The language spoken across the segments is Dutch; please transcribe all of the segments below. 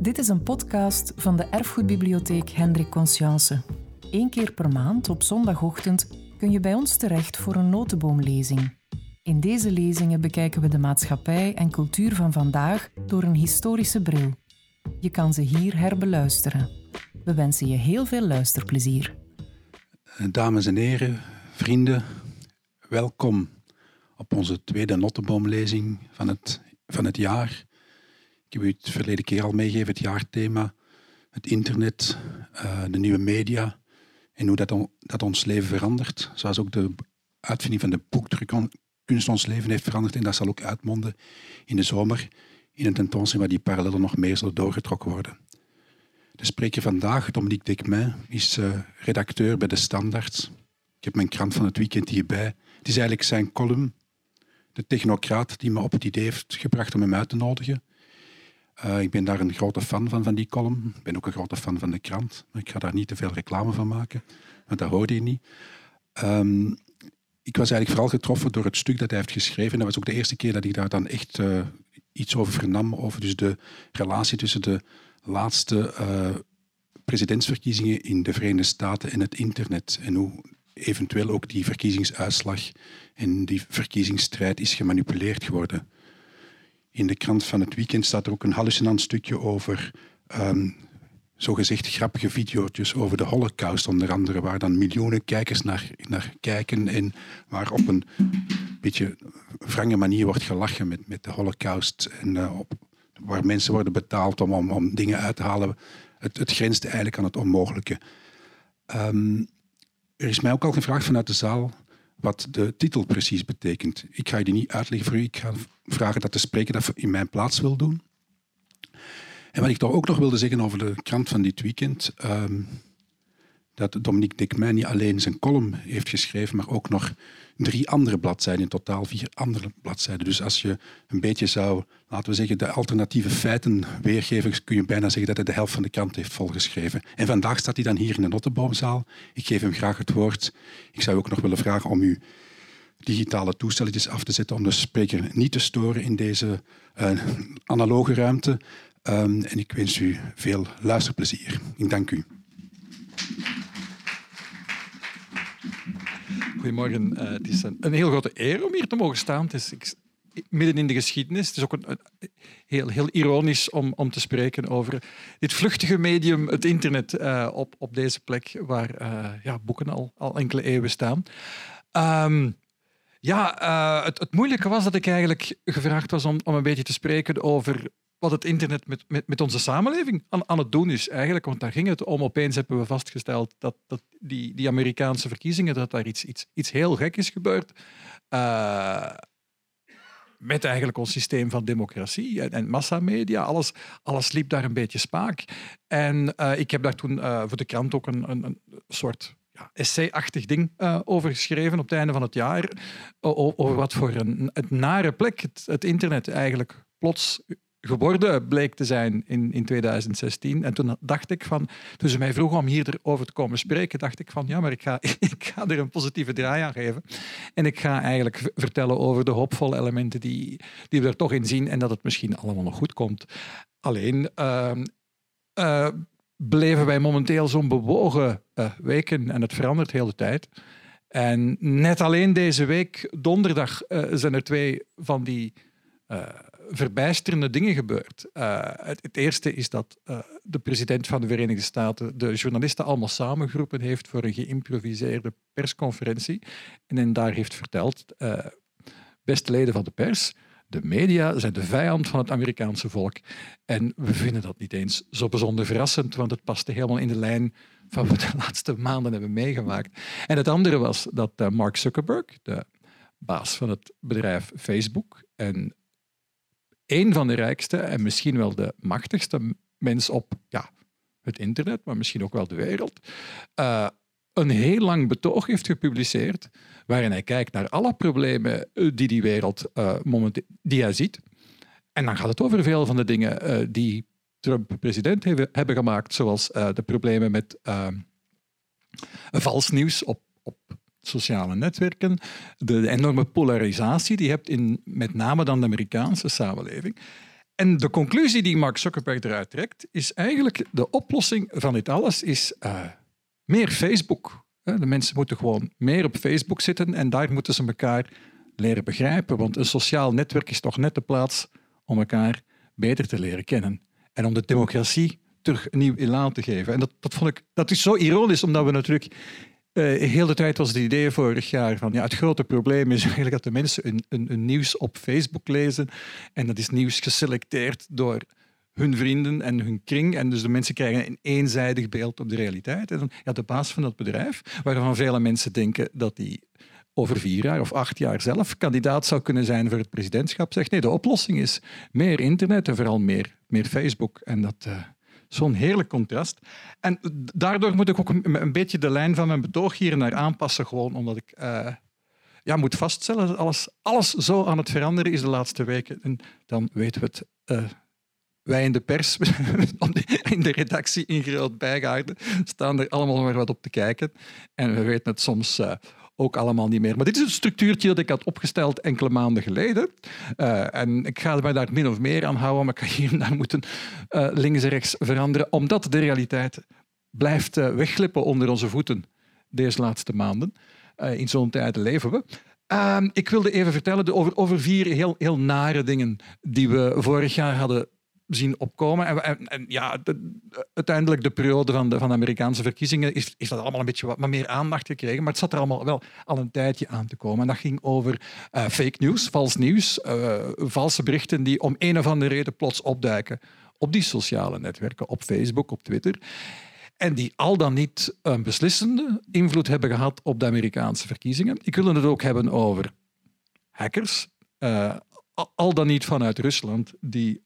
Dit is een podcast van de Erfgoedbibliotheek Hendrik Conscience. Eén keer per maand op zondagochtend kun je bij ons terecht voor een notenboomlezing. In deze lezingen bekijken we de maatschappij en cultuur van vandaag door een historische bril. Je kan ze hier herbeluisteren. We wensen je heel veel luisterplezier. Dames en heren, vrienden, welkom op onze tweede notenboomlezing van het, van het jaar. Ik heb u het verleden keer al meegegeven, het jaarthema, het internet, uh, de nieuwe media en hoe dat, dat ons leven verandert. Zoals ook de uitvinding van de boekdrukkunst ons leven heeft veranderd. En dat zal ook uitmonden in de zomer in een tentoonstelling waar die parallellen nog meer zullen doorgetrokken worden. De spreker vandaag, Dominique Dekmain, is uh, redacteur bij De Standaard. Ik heb mijn krant van het weekend hierbij. Het is eigenlijk zijn column, de technocraat die me op het idee heeft gebracht om hem uit te nodigen. Uh, ik ben daar een grote fan van, van die column. Ik ben ook een grote fan van de krant. Maar ik ga daar niet te veel reclame van maken, want dat hoorde je niet. Um, ik was eigenlijk vooral getroffen door het stuk dat hij heeft geschreven. Dat was ook de eerste keer dat ik daar dan echt uh, iets over vernam. Over dus de relatie tussen de laatste uh, presidentsverkiezingen in de Verenigde Staten en het internet. En hoe eventueel ook die verkiezingsuitslag en die verkiezingsstrijd is gemanipuleerd geworden. In de krant van het weekend staat er ook een hallucinant stukje over um, zogezegd grappige video's over de holocaust onder andere, waar dan miljoenen kijkers naar, naar kijken en waar op een beetje wrange manier wordt gelachen met, met de holocaust en uh, op, waar mensen worden betaald om, om, om dingen uit te halen. Het, het grenst eigenlijk aan het onmogelijke. Um, er is mij ook al gevraagd vanuit de zaal wat de titel precies betekent. Ik ga je die niet uitleggen voor u. Ik ga vragen dat de spreker dat in mijn plaats wil doen. En wat ik toch ook nog wilde zeggen over de krant van dit weekend. Um, dat Dominique Dekmijn niet alleen zijn column heeft geschreven, maar ook nog drie andere bladzijden, in totaal vier andere bladzijden. Dus als je een beetje zou, laten we zeggen, de alternatieve feiten weergeven, kun je bijna zeggen dat hij de helft van de krant heeft volgeschreven. En vandaag staat hij dan hier in de Notteboomzaal. Ik geef hem graag het woord. Ik zou ook nog willen vragen om u digitale toestelletjes af te zetten om de spreker niet te storen in deze uh, analoge ruimte. Um, en ik wens u veel luisterplezier. Ik dank u. Goedemorgen. Uh, het is een, heel grote eer om hier te mogen staan. Het is ik, midden in de geschiedenis. Het is ook een, heel, heel ironisch om, om te spreken over dit vluchtige medium, het internet, uh, op, op deze plek waar uh, ja, boeken al, al enkele eeuwen staan. Um, ja, het, het, moeilijke was dat ik eigenlijk gevraagd was om, om een beetje te spreken over wat het internet met, met, met onze samenleving aan, aan, het doen is eigenlijk. Want daar ging het om. Opeens hebben we vastgesteld dat, dat die, die Amerikaanse verkiezingen, dat daar iets, iets, iets heel gek is gebeurd. Uh, met eigenlijk ons systeem van democratie en, en massamedia. Alles, alles liep daar een beetje spaak. En uh, ik heb daar toen uh, voor de krant ook een, een, een soort ja, essay-achtig ding over geschreven op het einde van het jaar. Over wat voor een het nare plek het, het internet eigenlijk plots geworden bleek te zijn in, in 2016. En toen dacht ik van, toen ze mij vroegen om hierover te komen spreken, dacht ik van, ja, maar ik ga, ik ga er een positieve draai aan geven. En ik ga eigenlijk vertellen over de hoopvolle elementen die, die we er toch in zien en dat het misschien allemaal nog goed komt. Alleen uh, beleven wij momenteel zo'n bewogen uh, weken en het verandert heel de tijd. En net alleen deze week, donderdag, uh, zijn er twee van die verbijsterende dingen gebeurd. Uh, het, eerste is dat uh, de president van de Verenigde Staten de journalisten allemaal samengeroepen heeft voor een geïmproviseerde persconferentie. En daar heeft verteld, uh, beste leden van de pers, de media zijn de vijand van het Amerikaanse volk. En we vinden dat niet eens zo bijzonder verrassend, want het paste helemaal in de lijn van wat we de laatste maanden hebben meegemaakt. En het andere was dat Mark Zuckerberg, de baas van het bedrijf Facebook en een van de rijkste en misschien wel de machtigste mens op ja, het internet, maar misschien ook wel de wereld, uh, een heel lang betoog heeft gepubliceerd waarin hij kijkt naar alle problemen eh, die die wereld uh, momenteel die hij ziet. En dan gaat het over veel van de dingen die Trump president hebben, hebben gemaakt, zoals de problemen met vals nieuws op, op sociale netwerken, de, enorme polarisatie die je hebt in met name dan de Amerikaanse samenleving. En de conclusie die Mark Zuckerberg eruit trekt, is eigenlijk de oplossing van dit alles is uh, meer Facebook. De mensen moeten gewoon meer op Facebook zitten en daar moeten ze elkaar leren begrijpen. Want een sociaal netwerk is toch net de plaats om elkaar beter te leren kennen. En om de democratie terug een nieuw elan te geven. En dat, dat, vond ik, dat is zo ironisch, omdat we natuurlijk uh, heel de tijd was het idee vorig jaar van ja, het grote probleem is eigenlijk dat de mensen een, een, nieuws op Facebook lezen en dat is nieuws geselecteerd door hun vrienden en hun kring en dus de mensen krijgen een eenzijdig beeld op de realiteit. En dan, ja, de baas van dat bedrijf, waarvan vele mensen denken dat die over vier jaar of acht jaar zelf kandidaat zou kunnen zijn voor het presidentschap, zegt nee, de oplossing is meer internet en vooral meer, meer Facebook. En dat... Uh, Zo'n heerlijk contrast. En daardoor moet ik ook een, beetje de lijn van mijn betoog hier naar aanpassen, gewoon omdat ik uh, ja, moet vaststellen dat alles, alles zo aan het veranderen is de laatste weken. En dan weten we het. Uh, wij in de pers, in de redactie in Groot Bijgaarden, staan er allemaal maar wat op te kijken. En we weten het soms uh, ook allemaal niet meer. Maar dit is een structuurtje dat ik had opgesteld enkele maanden geleden. Uh, en ik ga mij daar min of meer aan houden, maar ik ga hier daar moeten uh, links en rechts veranderen, omdat de realiteit blijft uh, wegglippen onder onze voeten deze laatste maanden. in zo'n tijd leven we. Ehm, ik wilde even vertellen over, over vier heel, heel nare dingen die we vorig jaar hadden zien opkomen. En, en, ja, uiteindelijk de periode van de, van de Amerikaanse verkiezingen is, is dat allemaal een beetje wat, meer aandacht gekregen. Maar het zat er allemaal wel al een tijdje aan te komen. En dat ging over uh, fake news, vals nieuws, uh, valse berichten die om een of andere reden plots opduiken op die sociale netwerken, op Facebook, op Twitter. En die al dan niet een beslissende invloed hebben gehad op de Amerikaanse verkiezingen. Ik wil het ook hebben over hackers. Uh, al dan niet vanuit Rusland, die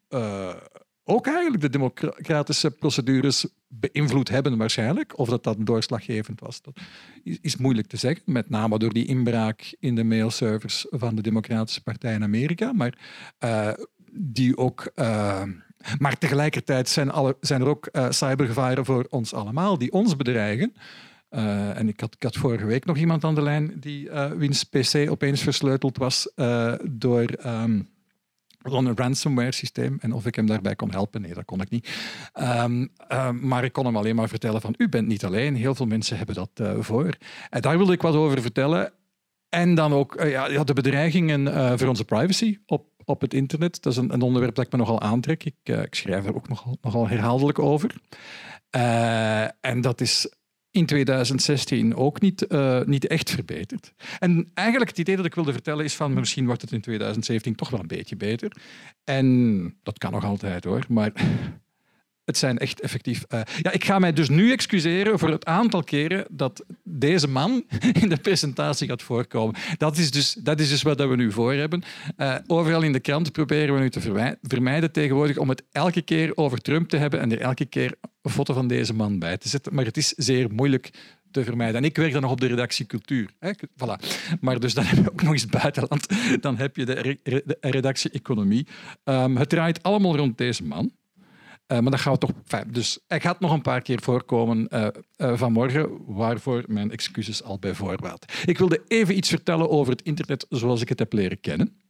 ook eigenlijk de democratische procedures beïnvloed hebben waarschijnlijk. Of dat dat doorslaggevend was, dat is moeilijk te zeggen. Met name door die inbraak in de mailservers van de Democratische Partij in Amerika. Maar uh, die ook... Uh, maar tegelijkertijd zijn, alle, zijn er ook cybergevaren voor ons allemaal die ons bedreigen. Uh, en ik had, vorige week nog iemand aan de lijn die uh, wiens PC opeens versleuteld was uh, door um, een ransomware systeem. En of ik hem daarbij kon helpen, nee, dat kon ik niet. Um, maar ik kon hem alleen maar vertellen van u bent niet alleen. Heel veel mensen hebben dat voor. En daar wilde ik wat over vertellen. En dan ook ja, de bedreigingen voor onze privacy op, op het internet. Dat is een, een, onderwerp dat ik me nogal aantrek. Ik, ik schrijf er ook nogal, nogal herhaaldelijk over. en dat is in 2016 ook niet, uh, niet echt verbeterd. En eigenlijk het idee dat ik wilde vertellen is van misschien wordt het in 2017 toch wel een beetje beter. En dat kan nog altijd hoor, maar het zijn echt effectief. Uh, ja, ik ga mij dus nu excuseren voor het aantal keren dat deze man in de presentatie gaat voorkomen. Dat is dus, dat is dus wat we nu voor hebben. Uh, overal in de krant proberen we nu te vermijden tegenwoordig om het elke keer over Trump te hebben en er elke keer een foto van deze man bij te zetten. Maar het is zeer moeilijk te vermijden. En ik werk dan nog op de redactie cultuur. Hè? Voilà. Maar dus dan heb je ook nog eens buitenland. Dan heb je de, re de redactie economie. Um, het draait allemaal rond deze man. Uh, maar dat gaan we toch. Dus hij gaat nog een paar keer voorkomen uh, uh, vanmorgen, waarvoor mijn excuses al bij voorbaat. Ik wilde even iets vertellen over het internet zoals ik het heb leren kennen.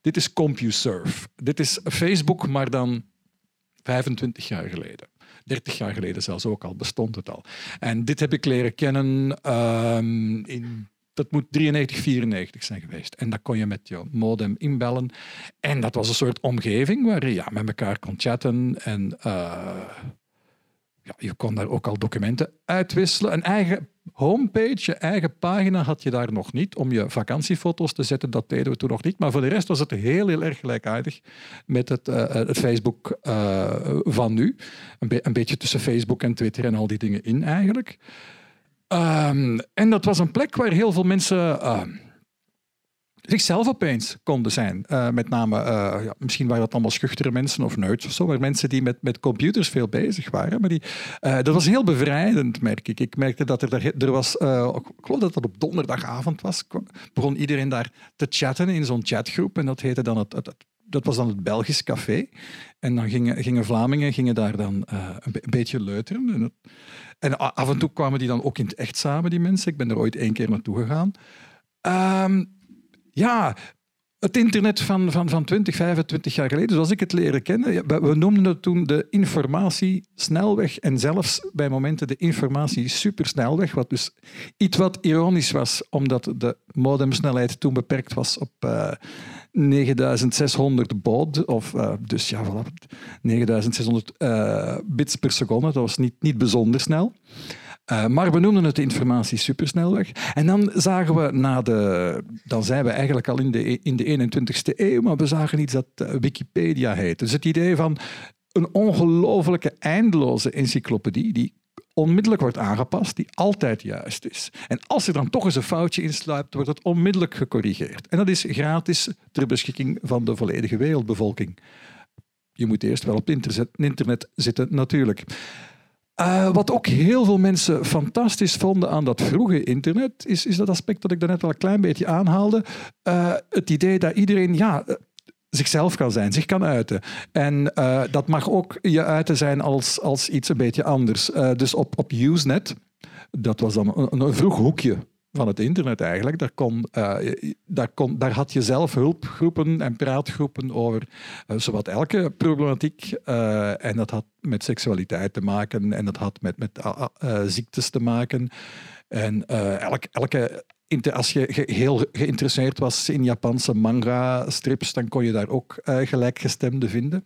Dit is CompuServe. Dit is Facebook, maar dan 25 jaar geleden. 30 jaar geleden zelfs ook al bestond het al. En dit heb ik leren kennen um, in dat moet 93, 94 zijn geweest. En dan kon je met je modem inbellen. En dat was een soort omgeving waar je ja, met elkaar kon chatten. En uh, ja, je kon daar ook al documenten uitwisselen. Een eigen homepage, je eigen pagina had je daar nog niet om je vakantiefoto's te zetten. Dat deden we toen nog niet. Maar voor de rest was het heel, heel erg gelijkaardig met het, uh, het Facebook van nu. Een beetje tussen Facebook en Twitter en al die dingen in eigenlijk. Um, en dat was een plek waar heel veel mensen uh, zichzelf opeens konden zijn. Uh, met name, uh, ja, misschien waren dat allemaal schuchtere mensen of nerds of zo, maar mensen die met, met computers veel bezig waren. Maar die, dat was heel bevrijdend, merk ik. Ik merkte dat er, er was, ik geloof dat dat op donderdagavond was, begon iedereen daar te chatten in zo'n chatgroep. En dat heette dan het, het, dat was dan het Belgisch café. En dan gingen, gingen Vlamingen gingen daar dan een, een, beetje leuteren. En en af en toe kwamen die dan ook in het echt samen, die mensen. Ik ben er ooit één keer naartoe gegaan. Um, ja, het internet van, van, van 20, 25 jaar geleden, zoals ik het leren kennen, we, noemden het toen de informatiesnelweg en zelfs bij momenten de informatie-supersnelweg, wat dus iets wat ironisch was, omdat de modemsnelheid toen beperkt was op uh, 9600 baud, of uh, dus ja, voilà, 9600 uh, bits per seconde. Dat was niet, niet bijzonder snel. Uh, maar we noemden het de informatie supersnelweg. En dan zagen we na de... Dan zijn we eigenlijk al in de, in de 21ste eeuw, maar we zagen iets dat Wikipedia heet. Dus het idee van een ongelooflijke eindeloze encyclopedie die onmiddellijk wordt aangepast, die altijd juist is. En als er dan toch eens een foutje insluipt, wordt het onmiddellijk gecorrigeerd. En dat is gratis ter beschikking van de volledige wereldbevolking. Je moet eerst wel op internet zitten, natuurlijk. Uh, wat ook heel veel mensen fantastisch vonden aan dat vroege internet, is, is dat aspect dat ik daarnet wel een klein beetje aanhaalde. Uh, het idee dat iedereen ja, zichzelf kan zijn, zich kan uiten. En uh, dat mag ook je uiten zijn als, als iets een beetje anders. dus op, op Usenet, dat was dan een, vroeg hoekje van het internet eigenlijk. Daar, kon, uh, daar, kon, daar had je zelf hulpgroepen en praatgroepen over zowat elke problematiek. En dat had met seksualiteit te maken en dat had met, met ziektes te maken. En elke, elke als je heel geïnteresseerd was in Japanse manga-strips, dan kon je daar ook gelijkgestemde vinden.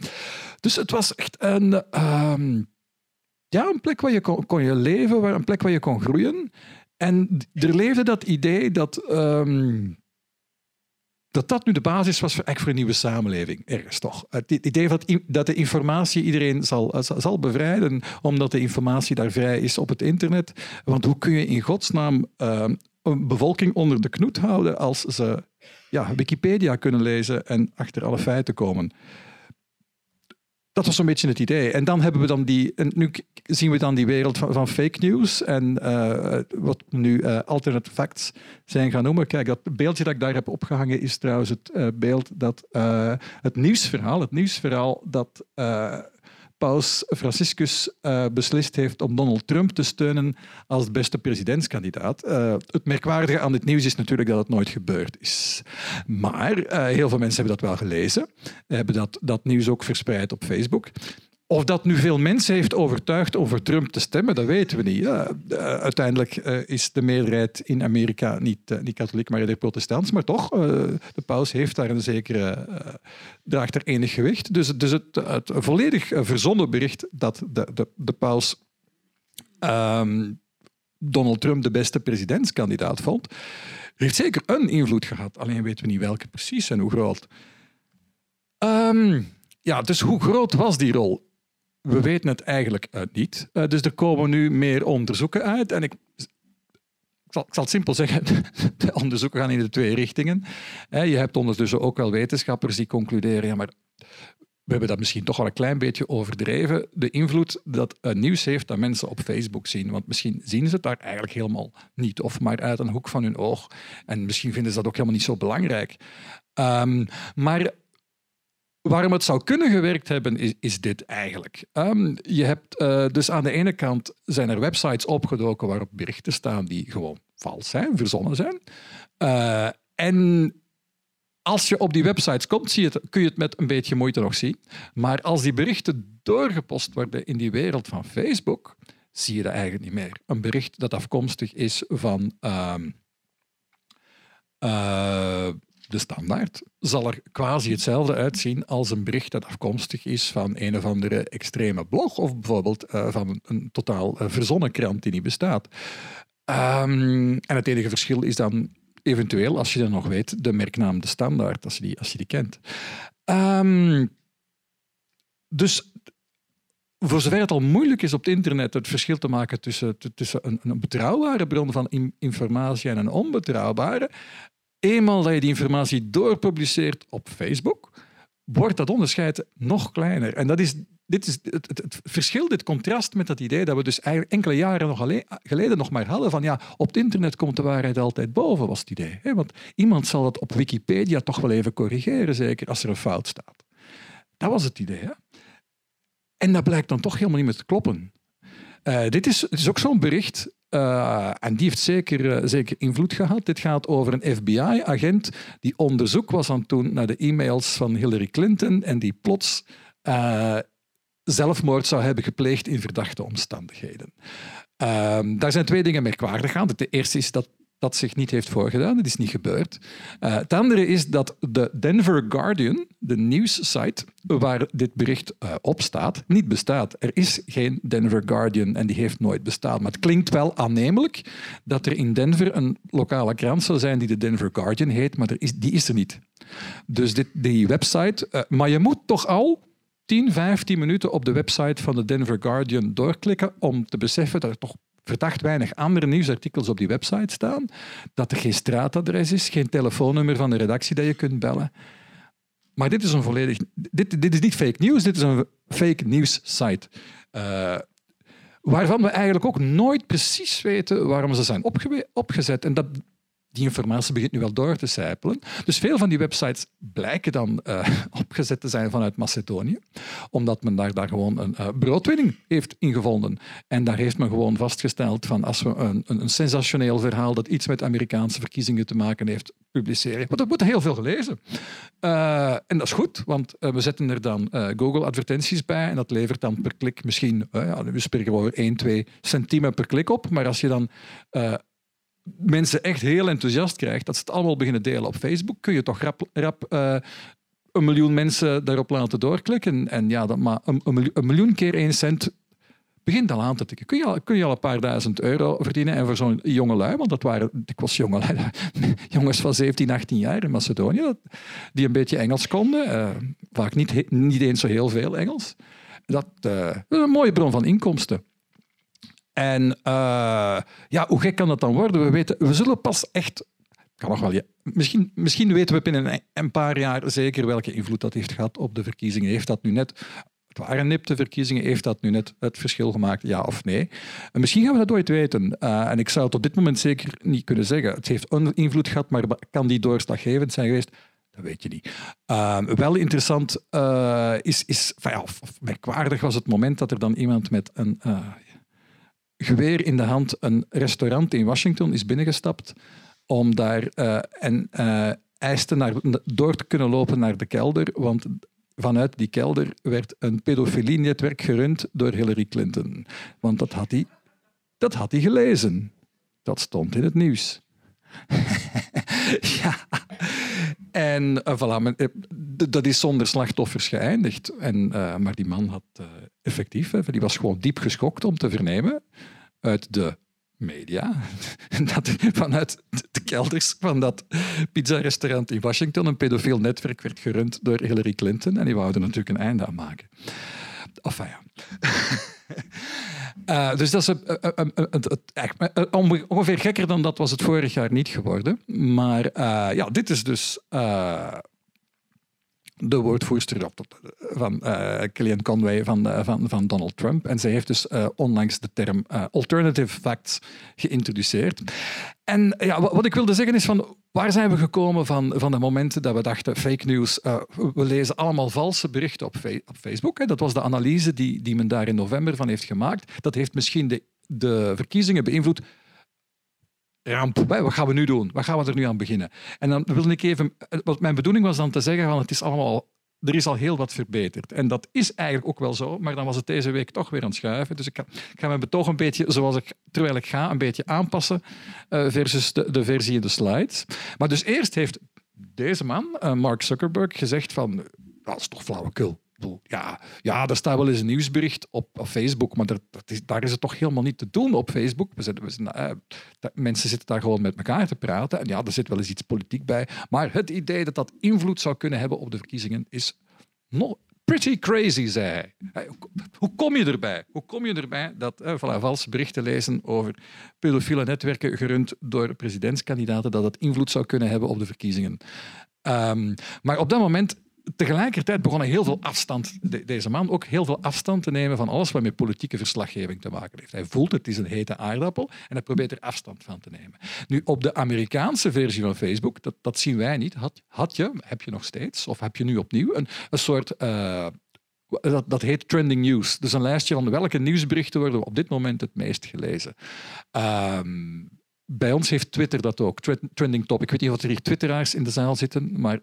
Dus het was echt een, um, ja, een plek waar je kon, kon je leven, waar, een plek waar je kon groeien. En er leefde dat idee dat, um, dat dat nu de basis was voor, voor een nieuwe samenleving, ergens toch. Het idee dat, dat de informatie iedereen zal, zal bevrijden, omdat de informatie daar vrij is op het internet. Want hoe kun je in godsnaam um, een bevolking onder de knoet houden als ze ja, Wikipedia kunnen lezen en achter alle feiten komen? Dat was zo'n beetje het idee. En dan hebben we dan die. En nu zien we dan die wereld van, van fake news. En uh, wat nu uh, alternate facts zijn gaan noemen. Kijk, dat beeldje dat ik daar heb opgehangen is trouwens het uh, beeld dat het nieuwsverhaal. Het nieuwsverhaal dat paus Franciscus uh, beslist heeft om Donald Trump te steunen als beste presidentskandidaat. Uh, het merkwaardige aan dit nieuws is natuurlijk dat het nooit gebeurd is. Maar uh, heel veel mensen hebben dat wel gelezen, hebben dat, dat nieuws ook verspreid op Facebook. Of dat nu veel mensen heeft overtuigd om voor Trump te stemmen, dat weten we niet. Ja, uiteindelijk uh, is de meerderheid in Amerika niet, uh, niet katholiek, maar eerder protestants. Maar toch, de paus heeft daar een zekere, draagt er enig gewicht. Dus, dus het, het volledig verzonnen bericht dat de, de, de paus um, Donald Trump de beste presidentskandidaat vond, heeft zeker een invloed gehad. Alleen weten we niet welke precies en hoe groot. Um, ja, dus hoe groot was die rol? We weten het eigenlijk uh, niet. Uh, dus er komen nu meer onderzoeken uit. En ik, ik, zal, ik zal het simpel zeggen, de onderzoeken gaan in de twee richtingen. Uh, je hebt ondertussen ook wel wetenschappers die concluderen, ja, maar we hebben dat misschien toch wel een klein beetje overdreven. De invloed dat nieuws heeft dat mensen op Facebook zien. Want misschien zien ze het daar eigenlijk helemaal niet. Of maar uit een hoek van hun oog. En misschien vinden ze dat ook helemaal niet zo belangrijk. Um, maar Waarom het zou kunnen gewerkt hebben, is, dit eigenlijk. Um, je hebt uh, dus aan de ene kant zijn er websites opgedoken waarop berichten staan die gewoon vals zijn, verzonnen zijn. Uh, en als je op die websites komt, zie je het, kun je het met een beetje moeite nog zien. Maar als die berichten doorgepost worden in die wereld van Facebook, zie je dat eigenlijk niet meer. Een bericht dat afkomstig is van. Um, uh, de standaard, zal er quasi hetzelfde uitzien als een bericht dat afkomstig is van een of andere extreme blog of bijvoorbeeld uh, van een, totaal uh, verzonnen krant die niet bestaat. Um, en het enige verschil is dan eventueel, als je dat nog weet, de merknaam de standaard, als je die, als je die kent. Um, dus voor zover het al moeilijk is op het internet het verschil te maken tussen, tussen een betrouwbare bron van informatie en een onbetrouwbare, eenmaal dat je die informatie doorpubliceert op Facebook, wordt dat onderscheid nog kleiner. En dat is, dit is het, verschil, dit contrast met dat idee dat we dus eigenlijk enkele jaren nog alleen, geleden nog maar hadden van ja, op het internet komt de waarheid altijd boven, was het idee. Want iemand zal dat op Wikipedia toch wel even corrigeren, zeker als er een fout staat. Dat was het idee. Hè? En dat blijkt dan toch helemaal niet meer te kloppen. Uh, dit is, het is ook zo'n bericht Uh, en die heeft zeker, uh, zeker invloed gehad. Dit gaat over een FBI-agent die onderzoek was aan het doen naar de e-mails van Hillary Clinton en die plots uh, zelfmoord zou hebben gepleegd in verdachte omstandigheden. Ehm, daar zijn twee dingen merkwaardig aan. De eerste is dat dat zich niet heeft voorgedaan. Het is niet gebeurd. Uh, het andere is dat de Denver Guardian, de nieuwssite waar dit bericht uh, op staat, niet bestaat. Er is geen Denver Guardian en die heeft nooit bestaan. Maar het klinkt wel aannemelijk dat er in Denver een lokale krant zou zijn die de Denver Guardian heet, maar er is, die is er niet. Dus dit, die website... Uh, maar je moet toch al 10, 15 minuten op de website van de Denver Guardian doorklikken om te beseffen dat er toch verdacht weinig andere nieuwsartikels op die website staan, dat er geen straatadres is, geen telefoonnummer van de redactie dat je kunt bellen. Maar dit is een volledig... Dit, dit is niet fake news, dit is een fake news site. Uh, waarvan we eigenlijk ook nooit precies weten waarom ze zijn opgezet. En dat die informatie begint nu wel door te sijpelen. Dus veel van die websites blijken dan uh, opgezet te zijn vanuit Macedonië, omdat men daar, daar gewoon een uh, broodwinning heeft ingevonden. En daar heeft men gewoon vastgesteld van als we een, een, sensationeel verhaal dat iets met Amerikaanse verkiezingen te maken heeft, publiceren. Maar dat wordt heel veel gelezen. Uh, en dat is goed, want we zetten er dan Google-advertenties bij en dat levert dan per klik misschien, ja, we spreken over 1, 2 centimen per klik op, maar als je dan mensen echt heel enthousiast krijgt, dat ze het allemaal beginnen delen op Facebook, kun je toch rap, rap uh, een miljoen mensen daarop laten doorklikken. En ja, dat, maar een, miljoen keer één cent begint al aan te tikken. Kun je al, kun je al een paar duizend euro verdienen. En voor zo'n jonge lui, want dat waren was jonge lui, jongens van 17, 18 jaar in Macedonië, die een beetje Engels konden, uh, vaak niet, niet eens zo heel veel Engels. Dat, uh, dat is een mooie bron van inkomsten. En uh, ja, hoe gek kan dat dan worden? We, weten, we zullen pas echt. Kan nog wel, misschien, misschien weten we binnen een paar jaar zeker welke invloed dat heeft gehad op de verkiezingen. Heeft dat nu net het waren nipte verkiezingen. Heeft dat nu net het verschil gemaakt, ja of nee? En misschien gaan we dat ooit weten. Uh, en ik zou het op dit moment zeker niet kunnen zeggen. Het heeft invloed gehad, maar kan die doorslaggevend zijn geweest? Dat weet je niet. Uh, wel interessant uh, is, is ja, of, merkwaardig was het moment dat er dan iemand met een geweer in de hand een restaurant in Washington is binnengestapt om daar uh, en uh, eiste naar, door te kunnen lopen naar de kelder, want vanuit die kelder werd een pedofilie-netwerk gerund door Hillary Clinton. Want dat had hij, dat had hij gelezen. Dat stond in het nieuws. ja. En uh, voilà, dat is zonder slachtoffers geëindigd. En, maar die man had effectief. Die was gewoon diep geschokt om te vernemen uit de media, dat vanuit de kelders van dat pizza-restaurant in Washington een pedofiel netwerk werd gerund door Hillary Clinton. En die wouden natuurlijk een einde aan maken. Enfin ja. Uh, dus dat is ongeveer gekker dan dat was het vorig jaar niet geworden. Maar uh, ja, dit is dus uh, de woordvoerster van uh, Kellyanne Conway van, uh, van, van Donald Trump. En zij heeft dus uh, onlangs de term alternative facts geïntroduceerd. En ja, wat, wat, ik wilde zeggen is van waar zijn we gekomen van, van de momenten dat we dachten fake news, we lezen allemaal valse berichten op, op Facebook. Hè. Dat was de analyse die, die men daar in november van heeft gemaakt. Dat heeft misschien de, de verkiezingen beïnvloed ramp. Wat gaan we nu doen? Wat gaan we er nu aan beginnen? En dan wilde ik even... Wat mijn bedoeling was dan te zeggen van het is allemaal... Er is al heel wat verbeterd. En dat is eigenlijk ook wel zo, maar dan was het deze week toch weer aan het schuiven. Dus ik ga, ik ga mijn betoog een beetje, zoals ik terwijl ik ga, een beetje aanpassen uh, versus de, de versie in de slides. Maar dus eerst heeft deze man, uh, Mark Zuckerberg, gezegd van dat is toch flauwekul ja, ja, er staat wel eens een nieuwsbericht op, op Facebook, maar dat, dat daar is het toch helemaal niet te doen op Facebook. We zitten, we zitten, uh, mensen zitten daar gewoon met elkaar te praten. En ja, er zit wel eens iets politiek bij. Maar het idee dat dat invloed zou kunnen hebben op de verkiezingen is pretty crazy, zei. Hoe kom je erbij? Hoe kom je erbij dat uh, voilà, valse berichten lezen over pedofiele netwerken gerund door presidentskandidaten, dat dat invloed zou kunnen hebben op de verkiezingen? Um, maar op dat moment tegelijkertijd begon hij heel veel afstand, deze man, ook heel veel afstand te nemen van alles wat met politieke verslaggeving te maken heeft. Hij voelt het is een hete aardappel en hij probeert er afstand van te nemen. Nu, op de Amerikaanse versie van Facebook, dat, dat zien wij niet, had, had je, heb je nog steeds, of heb je nu opnieuw, een, een soort uh, Dat, dat heet trending news. Dus een lijstje van welke nieuwsberichten worden op dit moment het meest gelezen. Um, bij ons heeft Twitter dat ook, trending top. Ik weet niet of er hier twitteraars in de zaal zitten, maar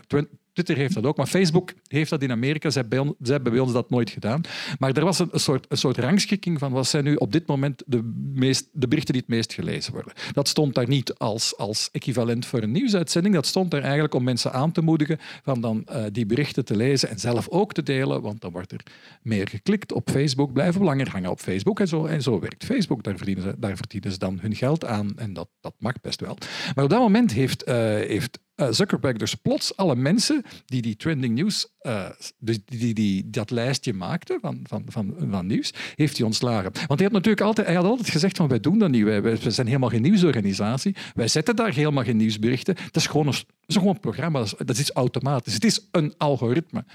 Twitter heeft dat ook, maar Facebook heeft dat in Amerika. Ze hebben, bij ons dat nooit gedaan. Maar er was een, soort, een soort rangschikking van wat zijn nu op dit moment de, meest, de berichten die het meest gelezen worden. Dat stond daar niet als, als equivalent voor een nieuwsuitzending. Dat stond daar eigenlijk om mensen aan te moedigen van dan uh, die berichten te lezen en zelf ook te delen, want dan wordt er meer geklikt op Facebook, blijven langer hangen op Facebook en zo, en zo werkt Facebook. Daar verdienen, ze, daar verdienen ze dan hun geld aan en dat, dat mag best wel. Maar op dat moment heeft, uh, heeft uh, Zuckerberg dus plots alle mensen die die trending news, uh, die, die, die, dat lijstje maakten van, van, van, van nieuws, heeft hij ontslagen. Want hij had natuurlijk altijd, hij had altijd gezegd van wij doen dat niet, wij, wij zijn helemaal geen nieuwsorganisatie, wij zetten daar helemaal geen nieuwsberichten. Dat is gewoon een, is gewoon een programma, dat is, dat is, iets automatisch. Het is een algoritme.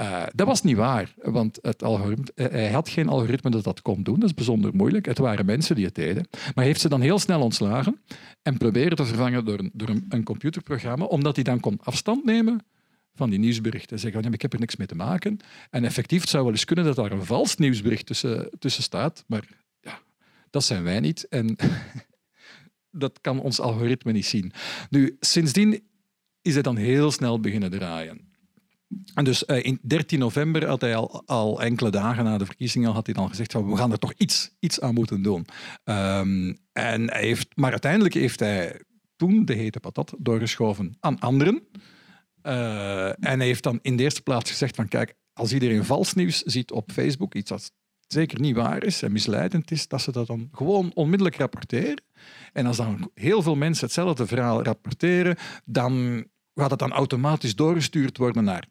Uh, dat was niet waar, want het algoritme, hij had geen algoritme dat dat kon doen, dat is bijzonder moeilijk. Het waren mensen die het deden. Maar hij heeft ze dan heel snel ontslagen en proberen te vervangen door door een computerprogramma omdat hij dan kon afstand nemen van die nieuwsberichten. Zeggen van, ik heb er niks mee te maken. En effectief, het zou wel eens kunnen dat daar een vals nieuwsbericht tussen, tussen staat, maar ja, dat zijn wij niet. En dat kan ons algoritme niet zien. Nu, sindsdien is hij dan heel snel beginnen draaien. En dus uh, in 13 november had hij al, al, enkele dagen na de verkiezingen had hij dan gezegd van we gaan er toch iets, iets aan moeten doen. Um, en hij heeft, maar uiteindelijk heeft hij toen de hete patat doorgeschoven aan anderen. Uh, en hij heeft dan in de eerste plaats gezegd van kijk, als iedereen vals nieuws ziet op Facebook, iets dat zeker niet waar is en misleidend is, dat ze dat dan gewoon onmiddellijk rapporteren. En als dan heel veel mensen hetzelfde verhaal rapporteren, dan gaat het dan automatisch doorgestuurd worden naar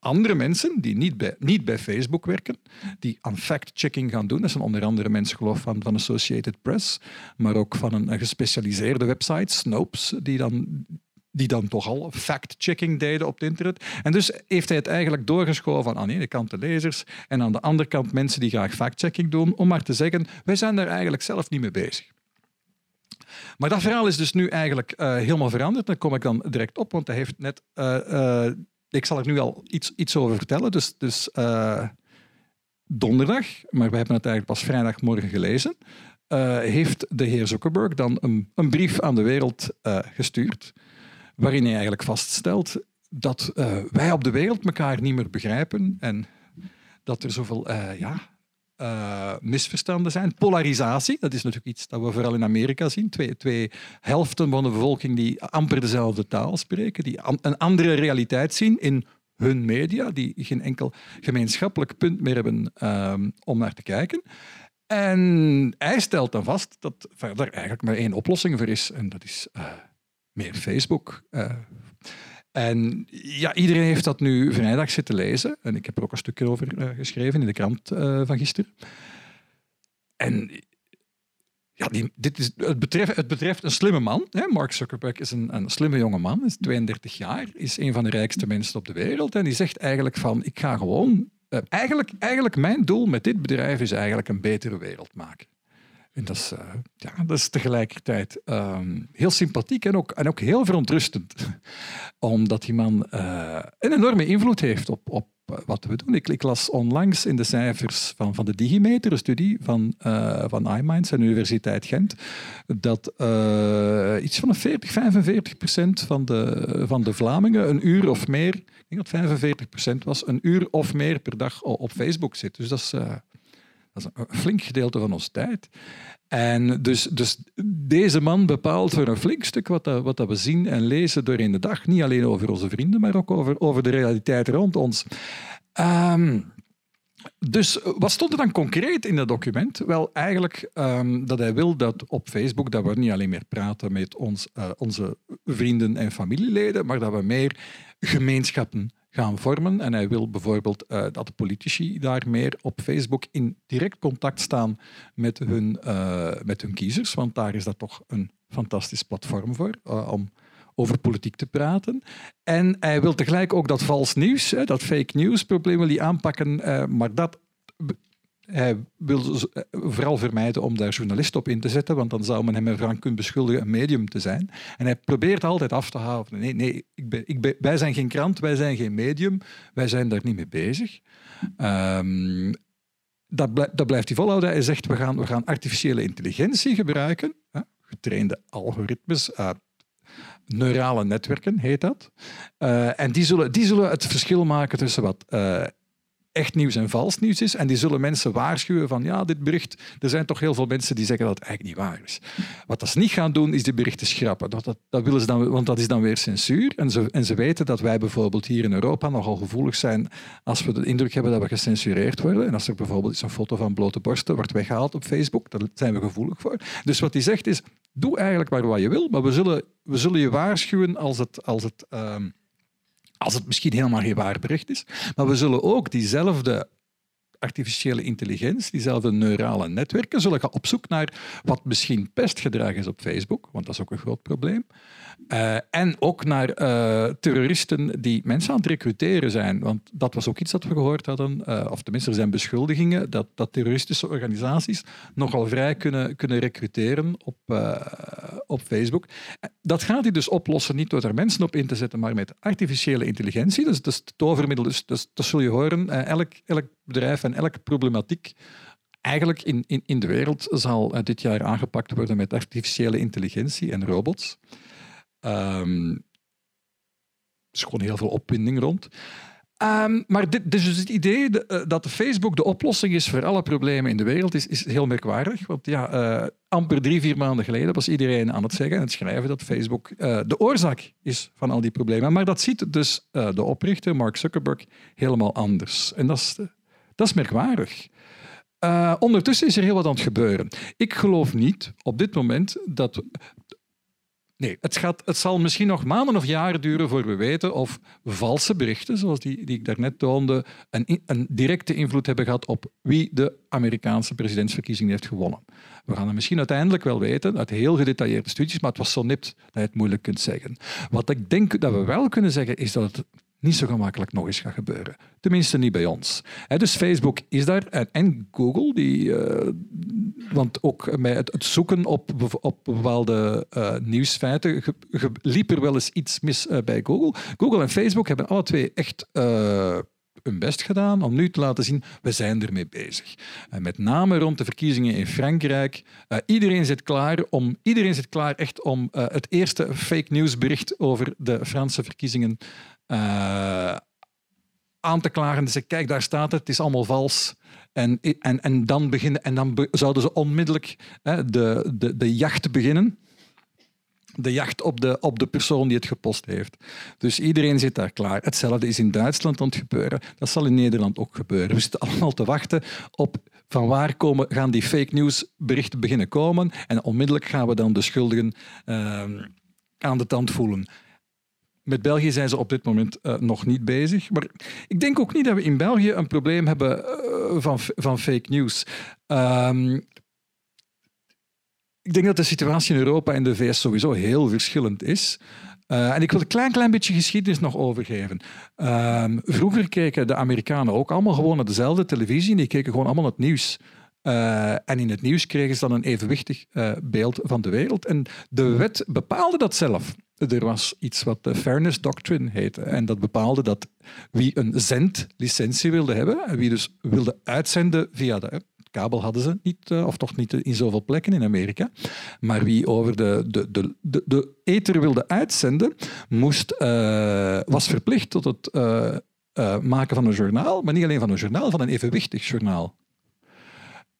andere mensen die niet bij, niet bij Facebook werken, die aan fact-checking gaan doen. Dat zijn onder andere mensen, geloof van, van Associated Press, maar ook van een, gespecialiseerde website, Snopes, die dan, die dan toch al fact-checking deden op het internet. En dus heeft hij het eigenlijk doorgeschoven aan de ene kant de lezers en aan de andere kant mensen die graag fact-checking doen, om maar te zeggen, wij zijn daar eigenlijk zelf niet mee bezig. Maar dat verhaal is dus nu eigenlijk uh, helemaal veranderd. Daar kom ik dan direct op, want hij heeft net uh, uh, ik zal er nu al iets, iets over vertellen. Dus, dus uh, donderdag, maar we hebben het eigenlijk pas vrijdagmorgen gelezen, uh, heeft de heer Zuckerberg dan een, een brief aan de wereld uh, gestuurd, waarin hij eigenlijk vaststelt dat wij op de wereld elkaar niet meer begrijpen en dat er zoveel ja, uh, misverstanden zijn. Polarisatie, dat is natuurlijk iets dat we vooral in Amerika zien. Twee, twee helften van de bevolking die amper dezelfde taal spreken, die een andere realiteit zien in hun media, die geen enkel gemeenschappelijk punt meer hebben um, om naar te kijken. En hij stelt dan vast dat er eigenlijk maar één oplossing voor is, en dat is uh, meer Facebook. En ja, iedereen heeft dat nu vrijdag zitten lezen. En ik heb er ook een stukje over uh, geschreven in de krant uh, van gisteren. En ja, dit is, het, betreft, het betreft een slimme man. Hè? Mark Zuckerberg is een, een slimme jonge man, is 32 jaar, is een van de rijkste mensen op de wereld. En die zegt eigenlijk van, ik ga gewoon... Uh, eigenlijk, eigenlijk mijn doel met dit bedrijf is eigenlijk een betere wereld maken. En dat is, uh, ja, dat tegelijkertijd um, heel sympathiek en ook, en ook heel verontrustend. Omdat die man uh, een enorme invloed heeft op, op wat we doen. Ik, las onlangs in de cijfers van, van de Digimeter, een studie van, van iMinds en Universiteit Gent, dat iets van 40, 45 procent van de, van de Vlamingen een uur of meer, ik denk dat 45 procent was, een uur of meer per dag op Facebook zit. Dus dat is, dat is een flink gedeelte van onze tijd. En dus, dus deze man bepaalt voor een flink stuk wat, dat, we zien en lezen doorheen de dag. Niet alleen over onze vrienden, maar ook over, over de realiteit rond ons. Um, dus wat stond er dan concreet in dat document? Wel, eigenlijk um, dat hij wil dat op Facebook dat we niet alleen meer praten met ons, uh, onze vrienden en familieleden, maar dat we meer gemeenschappen gaan vormen. En hij wil bijvoorbeeld uh, dat de politici daar meer op Facebook in direct contact staan met hun, uh, met hun kiezers, want daar is dat toch een fantastisch platform voor uh, om over politiek te praten. En hij wil tegelijk ook dat vals nieuws, dat fake news probleem wil aanpakken, maar dat hij wil eh, vooral vermijden om daar journalist op in te zetten, want dan zou men hem ervan kunnen beschuldigen een medium te zijn. En hij probeert altijd af te houden. Nee, nee ik ben, ik ben, wij zijn geen krant, wij zijn geen medium, wij zijn daar niet mee bezig. Um, dat, dat, blijft hij volhouden. Hij zegt, we gaan, we gaan artificiële intelligentie gebruiken, hè, getrainde algoritmes, neurale netwerken heet dat. Uh, en die zullen, die zullen het verschil maken tussen wat echt nieuws en vals nieuws is. En die zullen mensen waarschuwen van ja, dit bericht, er zijn toch heel veel mensen die zeggen dat het eigenlijk niet waar is. Wat ze niet gaan doen, is die berichten schrappen. Dat, dat, willen ze dan, want dat is dan weer censuur. En ze, en ze weten dat wij bijvoorbeeld hier in Europa nogal gevoelig zijn als we de indruk hebben dat we gecensureerd worden. En als er bijvoorbeeld een foto van blote borsten wordt weggehaald op Facebook, daar zijn we gevoelig voor. Dus wat hij zegt is, doe eigenlijk maar wat je wil, maar we zullen, we zullen je waarschuwen als het... Als het ehm, als het misschien helemaal geen waar bericht is. Maar we zullen ook diezelfde artificiële intelligentie, diezelfde neurale netwerken, zullen gaan op zoek naar wat misschien pestgedrag is op Facebook, want dat is ook een groot probleem. Uh, en ook naar uh, terroristen die mensen aan het recruteren zijn. Want dat was ook iets dat we gehoord hadden, uh, of tenminste er zijn beschuldigingen, dat, dat terroristische organisaties nogal vrij kunnen, kunnen recruteren op, op Facebook. Dat gaat hij dus oplossen, niet door er mensen op in te zetten, maar met artificiële intelligentie. Dus dat is het tovermiddel. Dus, dus dat zul je horen. elk, elk bedrijf en elke problematiek eigenlijk in, in, in de wereld zal dit jaar aangepakt worden met artificiële intelligentie en robots. Um, er is gewoon heel veel opwinding rond. Um, maar dit, dus het idee eh, dat Facebook de oplossing is voor alle problemen in de wereld is, is heel merkwaardig. Want ja, uh, amper drie, vier maanden geleden was iedereen aan het zeggen en het schrijven dat Facebook de oorzaak is van al die problemen. Maar dat ziet dus de oprichter, Mark Zuckerberg, helemaal anders. En dat is, dat is merkwaardig. ondertussen is er heel wat aan het gebeuren. Ik geloof niet op dit moment dat Nee, het, gaat, het zal misschien nog maanden of jaren duren voor we weten of valse berichten, zoals die, die ik daarnet toonde, een, een directe invloed hebben gehad op wie de Amerikaanse presidentsverkiezingen heeft gewonnen. We gaan het misschien uiteindelijk wel weten uit heel gedetailleerde studies, maar het was zo nipt dat je het moeilijk kunt zeggen. Wat ik denk dat we wel kunnen zeggen, is dat het niet zo gemakkelijk nog eens gaat gebeuren. Tenminste, niet bij ons. dus Facebook is daar en, Google, die, uh, want ook met het, zoeken op, op bepaalde uh, nieuwsfeiten liep er wel eens iets mis uh, bij Google. Google en Facebook hebben alle twee echt hun best gedaan om nu te laten zien, we zijn ermee bezig. En met name rond de verkiezingen in Frankrijk. Uh, iedereen zit klaar om, iedereen zit klaar echt om uh, het eerste fake news bericht over de Franse verkiezingen aan te klagen. Dus kijk, daar staat het, het is allemaal vals. En, en, en, dan, beginnen, en dan zouden ze onmiddellijk de, de, de jacht beginnen de jacht op de, op de persoon die het gepost heeft. Dus iedereen zit daar klaar. Hetzelfde is in Duitsland aan het gebeuren. Dat zal in Nederland ook gebeuren. We zitten allemaal te wachten op van waar komen, gaan die fake news berichten beginnen komen. En onmiddellijk gaan we dan de schuldigen uh, aan de tand voelen. Met België zijn ze op dit moment uh, nog niet bezig. Maar ik denk ook niet dat we in België een probleem hebben uh, van, van fake news. Uh, ik denk dat de situatie in Europa en de VS sowieso heel verschillend is. Uh, en ik wil een klein, klein beetje geschiedenis nog overgeven. Uh, vroeger keken de Amerikanen ook allemaal gewoon naar dezelfde televisie. Die keken gewoon allemaal het nieuws. Uh, en in het nieuws kregen ze dan een evenwichtig uh, beeld van de wereld. En de wet bepaalde dat zelf. Er was iets wat de Fairness Doctrine heette. En dat bepaalde dat wie een zendlicentie wilde hebben, en wie dus wilde uitzenden via de kabel hadden ze niet, eh, of toch niet in zoveel plekken in Amerika. Maar wie over de, de, de, de, de ether wilde uitzenden, moest, uh, was verplicht tot het uh, maken van een journaal. Maar niet alleen van een journaal, van een evenwichtig journaal.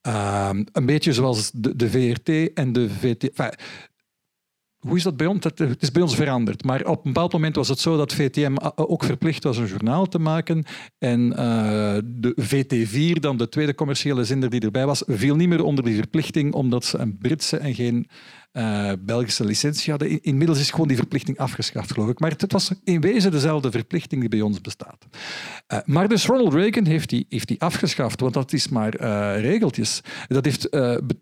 Ehm, een beetje zoals de, de VRT en de VT. Hoe is dat bij ons? Het is bij ons veranderd. Maar op een bepaald moment was het zo dat VTM ook verplicht was een journaal te maken. En de VT4, dan de tweede commerciële zender die erbij was, viel niet meer onder die verplichting, omdat ze een Britse en geen Belgische licentie hadden. Inmiddels is gewoon die verplichting afgeschaft, geloof ik. Maar het was in wezen dezelfde verplichting die bij ons bestaat. Maar dus Ronald Reagan heeft die, heeft die afgeschaft, want dat is maar regeltjes. Dat, heeft,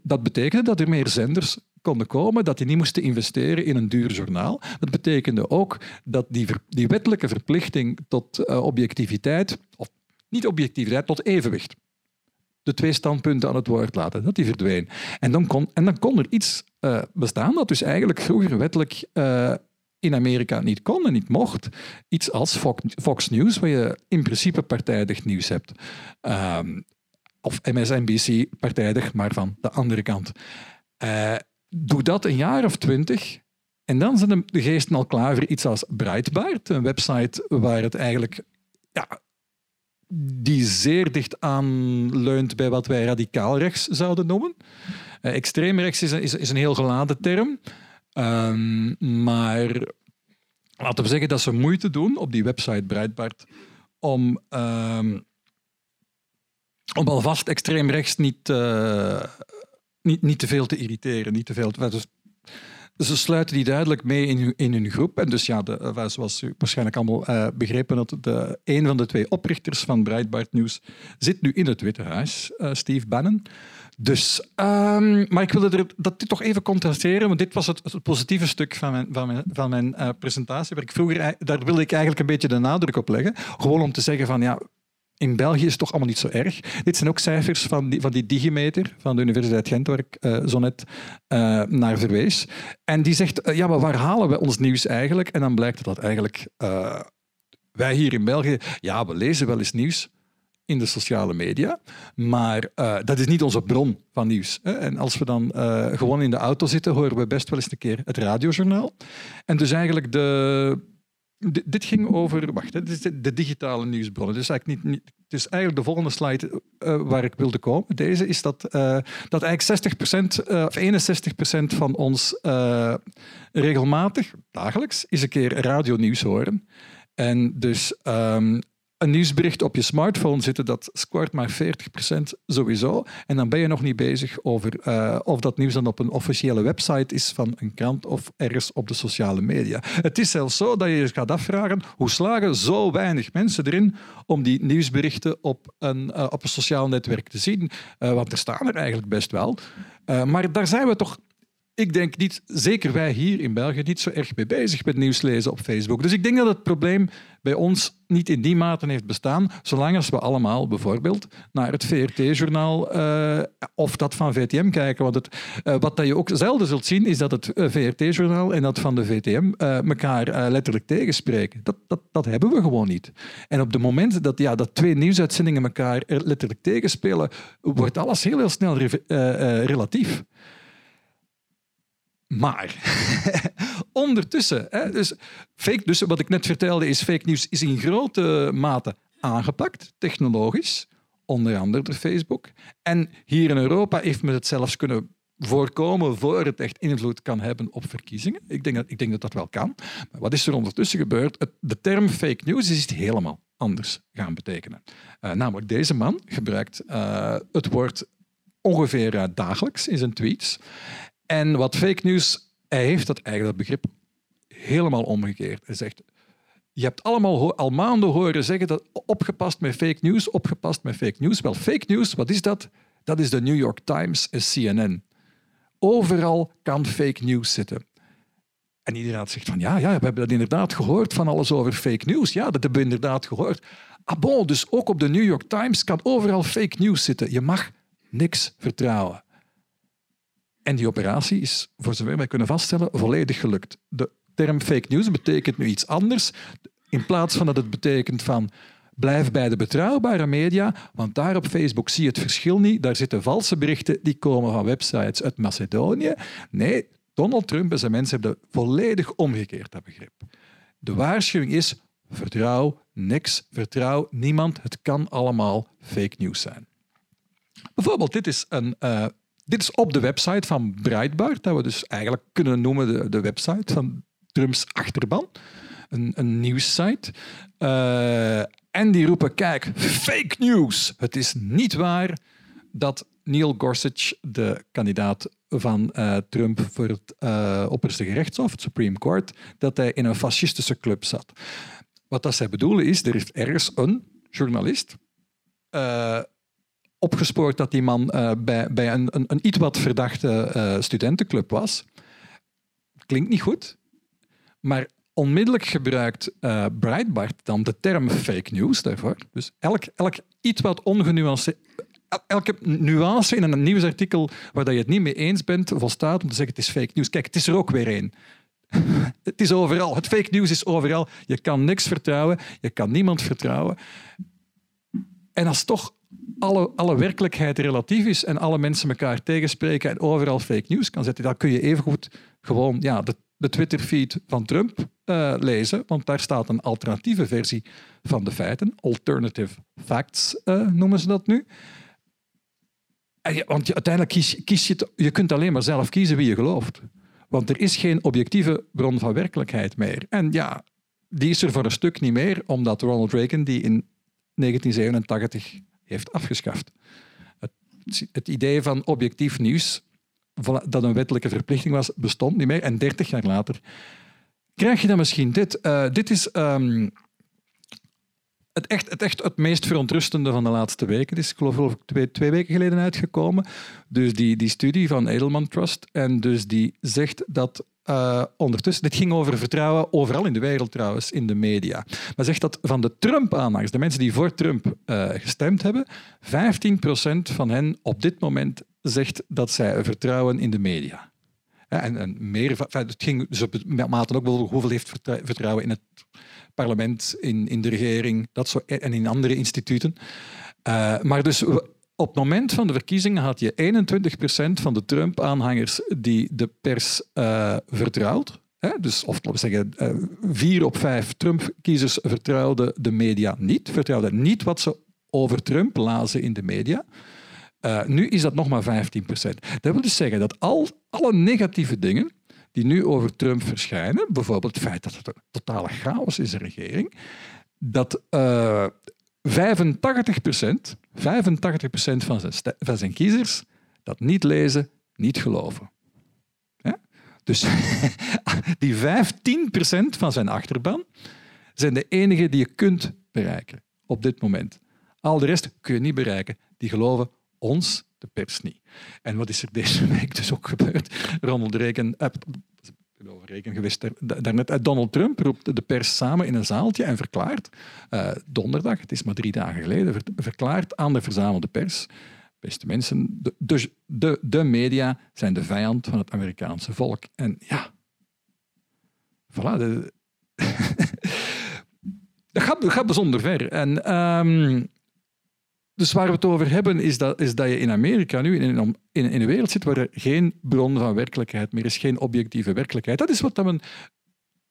dat betekende dat er meer zenders konden komen, dat die niet moesten investeren in een duur journaal. Dat betekende ook dat die, die wettelijke verplichting tot uh, objectiviteit, of niet objectiviteit, tot evenwicht. de twee standpunten aan het woord laten. Dat die verdween. En dan kon, en dan kon er iets uh, bestaan dat dus eigenlijk vroeger wettelijk uh, in Amerika niet kon en niet mocht. Iets als Fox, News, waar je in principe partijdig nieuws hebt. Um, of MSNBC partijdig, maar van de andere kant. Doe dat een jaar of twintig en dan zijn de geesten al klaar voor iets als Breitbart, een website waar het eigenlijk ja, die zeer dicht aanleunt bij wat wij radicaal rechts zouden noemen. Uh, extreem rechts is, is, is, een heel geladen term. Um, maar laten we zeggen dat ze moeite doen op die website Breitbart om, um, om alvast extreem rechts niet, uh, niet, niet te veel te irriteren. Niet te veel dus ze sluiten die duidelijk mee in hun, in hun groep. En dus ja, de, eh, zoals u waarschijnlijk allemaal uh, begrepen, dat de, een van de twee oprichters van Breitbart News zit nu in het Witte Huis, uh, Steve Bannon. Dus, um, maar ik wilde er, dat dit toch even contrasteren, want dit was het, positieve stuk van mijn, van mijn, van mijn presentatie. Ik daar wilde ik eigenlijk een beetje de nadruk op leggen. Gewoon om te zeggen van ja, in België is het toch allemaal niet zo erg. Dit zijn ook cijfers van die, van die Digimeter van de Universiteit Gent, waar ik uh, zo net uh, naar verwees. En die zegt, uh, ja, maar waar halen we ons nieuws eigenlijk? En dan blijkt dat eigenlijk wij hier in België, ja, we lezen wel eens nieuws in de sociale media, maar dat is niet onze bron van nieuws. Hè? En als we dan gewoon in de auto zitten, horen we best wel eens een keer het radiojournaal. En dus eigenlijk de dit ging over, wacht, dit is de, digitale nieuwsbronnen. Dus eigenlijk, niet, niet, eigenlijk de volgende slide uh, waar ik wilde komen. Deze is dat, uh, dat eigenlijk 60% uh, of 61% van ons eh, regelmatig, dagelijks, is een keer radionieuws horen. En dus um, een nieuwsbericht op je smartphone zitten, dat scoort maar 40% sowieso. En dan ben je nog niet bezig over uh, of dat nieuws dan op een officiële website is van een krant of ergens op de sociale media. Het is zelfs zo dat je je gaat afvragen hoe slagen zo weinig mensen erin om die nieuwsberichten op een, uh, op een sociaal netwerk te zien. Uh, want er staan er eigenlijk best wel. maar daar zijn we toch ik denk niet, zeker wij hier in België, niet zo erg mee bezig met nieuws lezen op Facebook. Dus ik denk dat het probleem bij ons niet in die mate heeft bestaan, zolang als we allemaal bijvoorbeeld naar het VRT-journaal eh, of dat van VTM kijken. Want het, uh, wat dat je ook zelden zult zien, is dat het eh, VRT-journaal en dat van de VTM elkaar letterlijk tegenspreken. Dat, dat, dat hebben we gewoon niet. En op het moment dat, ja, dat twee nieuwsuitzendingen elkaar letterlijk tegenspelen, wordt alles heel, heel snel relatief. Maar ondertussen, hè, dus, fake, dus wat ik net vertelde, is fake news is in grote mate aangepakt, technologisch, onder andere door Facebook. En hier in Europa heeft men het zelfs kunnen voorkomen voor het echt invloed kan hebben op verkiezingen. Ik denk dat ik denk dat, dat wel kan. Maar wat is er ondertussen gebeurd? de term fake news is iets helemaal anders gaan betekenen. Uh, namelijk, deze man gebruikt uh, het woord ongeveer uh, dagelijks in zijn tweets. En wat fake news, hij heeft dat eigenlijk dat begrip helemaal omgekeerd. Hij zegt, je hebt allemaal al maanden horen zeggen dat opgepast met fake news, opgepast met fake news. Wel, fake news, wat is dat? Dat is de New York Times en CNN. Overal kan fake news zitten. En iedereen zegt van ja, ja, we hebben dat inderdaad gehoord van alles over fake news. Ja, dat hebben we inderdaad gehoord. Ah bon, dus ook op de New York Times kan overal fake news zitten. Je mag niks vertrouwen. En die operatie is, voor zover wij kunnen vaststellen, volledig gelukt. De term fake news betekent nu iets anders. In plaats van dat het betekent van blijf bij de betrouwbare media, want daar op Facebook zie je het verschil niet. Daar zitten valse berichten die komen van websites uit Macedonië. Nee, Donald Trump en zijn mensen hebben volledig omgekeerd dat begrip. De waarschuwing is: vertrouw niks, vertrouw niemand. Het kan allemaal fake news zijn. Bijvoorbeeld, dit is een uh, dit is op de website van Breitbart, dat we dus eigenlijk kunnen noemen de, de website van Trumps achterban. Een, een nieuwssite. Uh, en die roepen, kijk, fake news. Het is niet waar dat Neil Gorsuch, de kandidaat van uh, Trump voor het uh, opperste gerechtshof, het Supreme Court, dat hij in een fascistische club zat. Wat dat zij bedoelen is, er is ergens een journalist opgespoord dat die man uh, bij, bij een, een, een, iets wat verdachte uh, studentenclub was. Klinkt niet goed, maar onmiddellijk gebruikt uh, Breitbart dan de term fake news daarvoor. Dus elk, elk iets wat ongenuanceerd, elke nuance in een nieuwsartikel waar je het niet mee eens bent, volstaat om te zeggen het is fake news. Kijk, het is er ook weer één. het is overal. Het fake news is overal. Je kan niks vertrouwen. Je kan niemand vertrouwen. En als toch alle, alle werkelijkheid relatief is en alle mensen elkaar tegenspreken en overal fake news kan zetten, dan kun je evengoed gewoon ja, de, de Twitter-feed van Trump uh, lezen, want daar staat een alternatieve versie van de feiten. Alternative facts uh, noemen ze dat nu. Want je, uiteindelijk kies, kies je, je kunt alleen maar zelf kiezen wie je gelooft. Want er is geen objectieve bron van werkelijkheid meer. En ja, die is er voor een stuk niet meer, omdat Ronald Reagan die in 1987 heeft afgeschaft. Het, het idee van objectief nieuws, dat een wettelijke verplichting was, bestond niet meer. En 30 jaar later krijg je dan misschien dit. Uh, dit is um, het, echt, het echt het meest verontrustende van de laatste weken. Het is geloof ik twee, twee weken geleden uitgekomen. Dus die, die studie van Edelman Trust. En dus die zegt dat uh, ondertussen, dit ging over vertrouwen overal in de wereld trouwens, in de media. Maar zegt dat van de Trump-aanhangers, de mensen die voor Trump uh, gestemd hebben, 15% van hen op dit moment zegt dat zij vertrouwen in de media. En, meer, het ging, ze maten ook wel hoeveel heeft vertrouwen in het parlement, in, in de regering dat zo, en in andere instituten. Uh, maar dus op het moment van de verkiezingen had je 21% van de Trump-aanhangers die de pers uh, vertrouwt. Hè? Dus, of we zeggen, uh, vier op vijf Trump-kiezers vertrouwden de media niet, vertrouwden niet wat ze over Trump lazen in de media. Uh, nu is dat nog maar 15%. Dat wil dus zeggen dat al, alle negatieve dingen die nu over Trump verschijnen, bijvoorbeeld het feit dat het een totale chaos is in de regering, dat uh, 85% 85 van zijn, van zijn kiezers dat niet lezen, niet geloven. Dus die 15% van zijn achterban zijn de enige die je kunt bereiken op dit moment. Al de rest kun je niet bereiken. Die geloven ons, de pers, niet. En wat is er deze week dus ook gebeurd? Ronald Reagan, eh, over reken geweest daarnet. Eh, Donald Trump roept de pers samen in een zaaltje en verklaart, uh, donderdag, het is maar drie dagen geleden, verklaart aan de verzamelde pers, beste mensen, de, de, de, de media zijn de vijand van het Amerikaanse volk. En ja, voilà. De, dat, gaat, bijzonder ver. En um, dus waar we het over hebben, is dat, is dat je in Amerika nu in een, in, een wereld zit waar er geen bron van werkelijkheid meer is, geen objectieve werkelijkheid. Dat is wat dat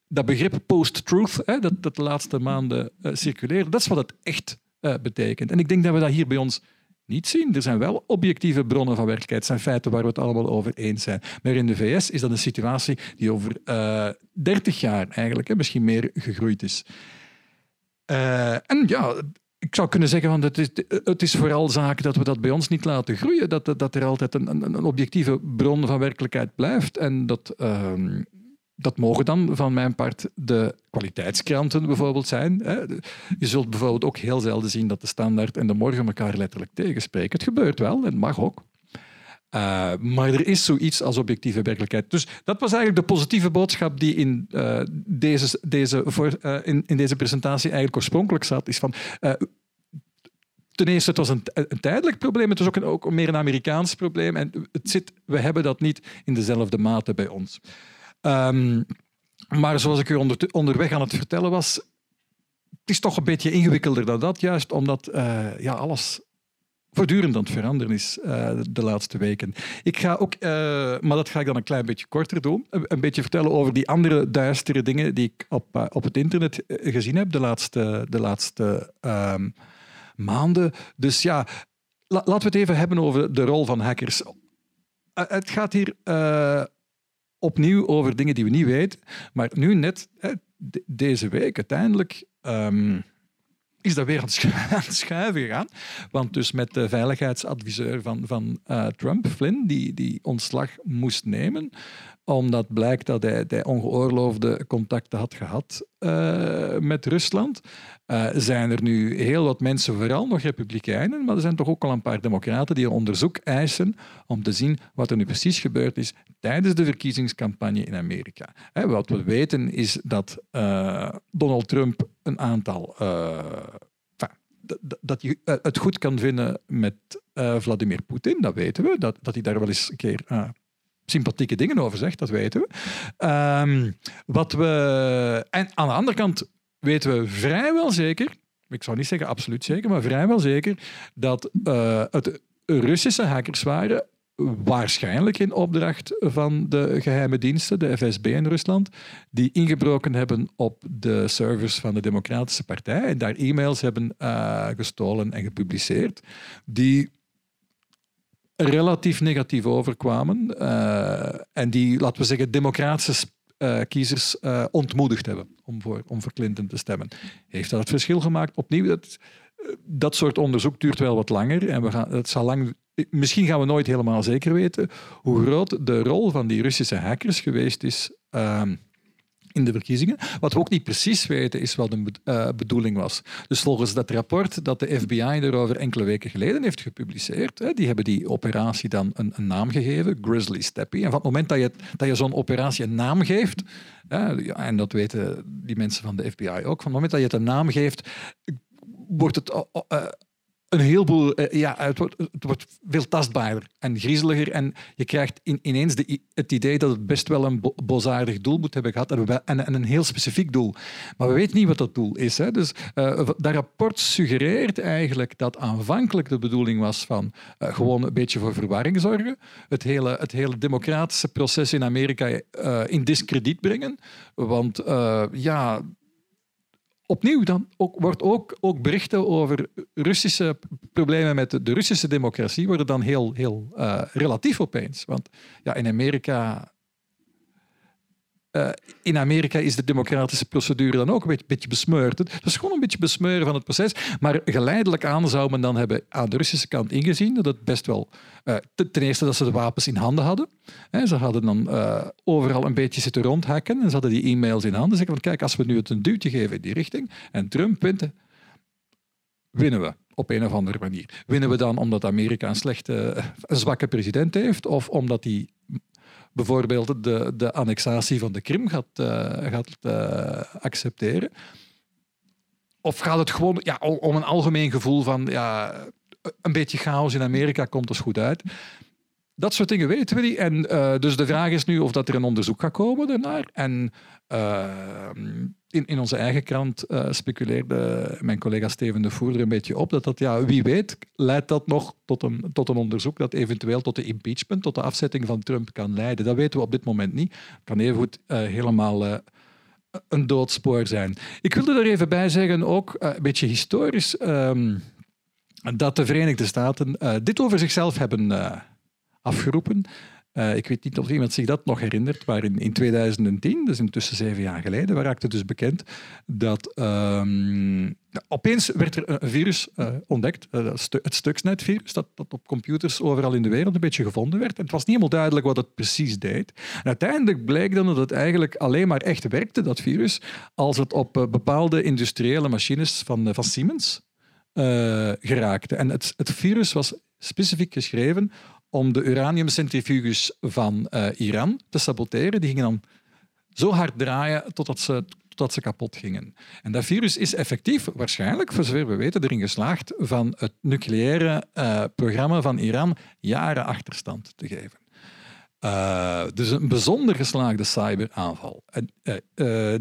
dat begrip post-truth, dat, dat de laatste maanden uh, circuleert, dat is wat het echt uh, betekent. En ik denk dat we dat hier bij ons niet zien. Er zijn wel objectieve bronnen van werkelijkheid. Zijn feiten waar we het allemaal over eens zijn. Maar in de VS is dat een situatie die over uh, 30 jaar eigenlijk, hè, misschien meer gegroeid is. En ja, ik zou kunnen zeggen, van het, is, het is vooral zaak dat we dat bij ons niet laten groeien. Dat, dat er altijd een, een, objectieve bron van werkelijkheid blijft. En dat, uh, dat mogen dan van mijn part de kwaliteitskranten bijvoorbeeld zijn. Je zult bijvoorbeeld ook heel zelden zien dat de standaard en de morgen elkaar letterlijk tegenspreken. Het gebeurt wel en mag ook. Uh, maar er is zoiets als objectieve werkelijkheid. Dus dat was eigenlijk de positieve boodschap die in, uh, deze, deze, voor, uh, in, in, deze presentatie eigenlijk oorspronkelijk zat. Is van, ten eerste, het was een, een, tijdelijk probleem. Het was ook, een, ook meer een Amerikaans probleem. En het zit, we hebben dat niet in dezelfde mate bij ons. Um, maar zoals ik u onder, onderweg aan het vertellen was, het is toch een beetje ingewikkelder dan dat, juist omdat ja, alles voortdurend aan het veranderen is uh, de laatste weken. Ik ga ook, uh, maar dat ga ik dan een klein beetje korter doen, een, beetje vertellen over die andere duistere dingen die ik op, uh, op het internet gezien heb de laatste, de laatste um, maanden. Dus ja, la, laten we het even hebben over de rol van hackers. het gaat hier opnieuw over dingen die we niet weten, maar nu net deze week uiteindelijk. Um, is dat weer aan het schuiven gegaan. Want dus met de veiligheidsadviseur van, van uh, Trump, Flynn, die, die ontslag moest nemen, omdat blijkt dat hij, ongeoorloofde contacten had gehad uh, met Rusland. Uh, zijn er nu heel wat mensen, vooral nog republikeinen, maar er zijn toch ook al een paar democraten die een onderzoek eisen om te zien wat er nu precies gebeurd is tijdens de verkiezingscampagne in Amerika. Hè, wat we weten is dat Donald Trump een aantal dat je het goed kan vinden met Vladimir Poetin, dat weten we. Dat, dat hij daar wel eens een keer sympathieke dingen over zegt, dat weten we. Ehm, wat we. En aan de andere kant weten we vrijwel zeker, ik zou niet zeggen absoluut zeker, maar vrijwel zeker, dat uh, het Russische hackers waren waarschijnlijk in opdracht van de geheime diensten, de FSB in Rusland, die ingebroken hebben op de servers van de Democratische Partij en daar e-mails hebben uh, gestolen en gepubliceerd, die relatief negatief overkwamen uh, en die, laten we zeggen, democratische uh, kiezers uh, ontmoedigd hebben om voor, om voor Clinton te stemmen. Heeft dat het verschil gemaakt? Opnieuw, dat, dat soort onderzoek duurt wel wat langer en we gaan, het zal lang misschien gaan we nooit helemaal zeker weten hoe groot de rol van die Russische hackers geweest is uh, in de verkiezingen. Wat we ook niet precies weten is wat de uh, bedoeling was. Dus volgens dat rapport dat de FBI erover enkele weken geleden heeft gepubliceerd, die hebben die operatie dan een, een, naam gegeven, Grizzly Steppy. En van het moment dat je, dat je zo'n operatie een naam geeft, en dat weten die mensen van de FBI ook, van het moment dat je het een naam geeft, wordt het uh, een heleboel, eh, ja, het wordt, het wordt, veel tastbaarder en griezeliger. En je krijgt in, ineens de, het idee dat het best wel een bo bozaardig doel moet hebben gehad en, en, een heel specifiek doel. Maar we weten niet wat dat doel is. Hè. Dus uh, dat rapport suggereert eigenlijk dat aanvankelijk de bedoeling was van uh, gewoon een beetje voor verwarring zorgen. Het hele, het hele democratische proces in Amerika in discrediet brengen. Want ja, opnieuw dan ook, wordt ook, ook berichten over Russische problemen met de, Russische democratie worden dan heel, heel uh, relatief opeens. Want ja, in Amerika uh, in Amerika is de democratische procedure dan ook een beetje, besmeurd. Het is gewoon een beetje besmeuren van het proces. Maar geleidelijk aan zou men dan hebben aan de Russische kant ingezien dat het best wel... Uh, ten eerste dat ze de wapens in handen hadden. ze hadden dan uh, overal een beetje zitten rondhakken en ze hadden die e-mails in handen. Zeggen van kijk, als we nu het een duwtje geven in die richting en Trump wint, winnen we op een of andere manier. Winnen we dan omdat Amerika een slechte, een zwakke president heeft of omdat hij bijvoorbeeld de, de annexatie van de Krim gaat, uh, gaat uh, accepteren? Of gaat het gewoon ja, om een algemeen gevoel van ja, een beetje chaos in Amerika komt dus goed uit? Dat soort dingen weten we niet. En uh, dus de vraag is nu of dat er een onderzoek gaat komen daarnaar. En in, in onze eigen krant uh, speculeerde mijn collega Steven de Voerder een beetje op dat dat, ja, wie weet, leidt dat nog tot een, tot een onderzoek dat eventueel tot de impeachment, tot de afzetting van Trump kan leiden. Dat weten we op dit moment niet. Het kan evengoed helemaal een doodspoor zijn. Ik wilde er even bij zeggen, ook een beetje historisch, um, dat de Verenigde Staten dit over zichzelf hebben afgeroepen. Uh, ik weet niet of iemand zich dat nog herinnert, maar in, in 2010, dus intussen zeven jaar geleden, raakte dus bekend dat um, opeens werd er een virus uh, ontdekt, uh, het Stuxnet-virus, dat, dat op computers overal in de wereld een beetje gevonden werd. En het was niet helemaal duidelijk wat het precies deed. En uiteindelijk bleek dan dat het eigenlijk alleen maar echt werkte, dat virus, als het op bepaalde industriële machines van, van Siemens geraakte. En het, het virus was specifiek geschreven om de uraniumcentrifuges van uh, Iran te saboteren. Die gingen dan zo hard draaien totdat ze, totdat ze kapot gingen. En dat virus is effectief, waarschijnlijk, voor zover we weten, erin geslaagd van het nucleaire uh, programma van Iran jaren achterstand te geven. Uh, dus een bijzonder geslaagde cyberaanval.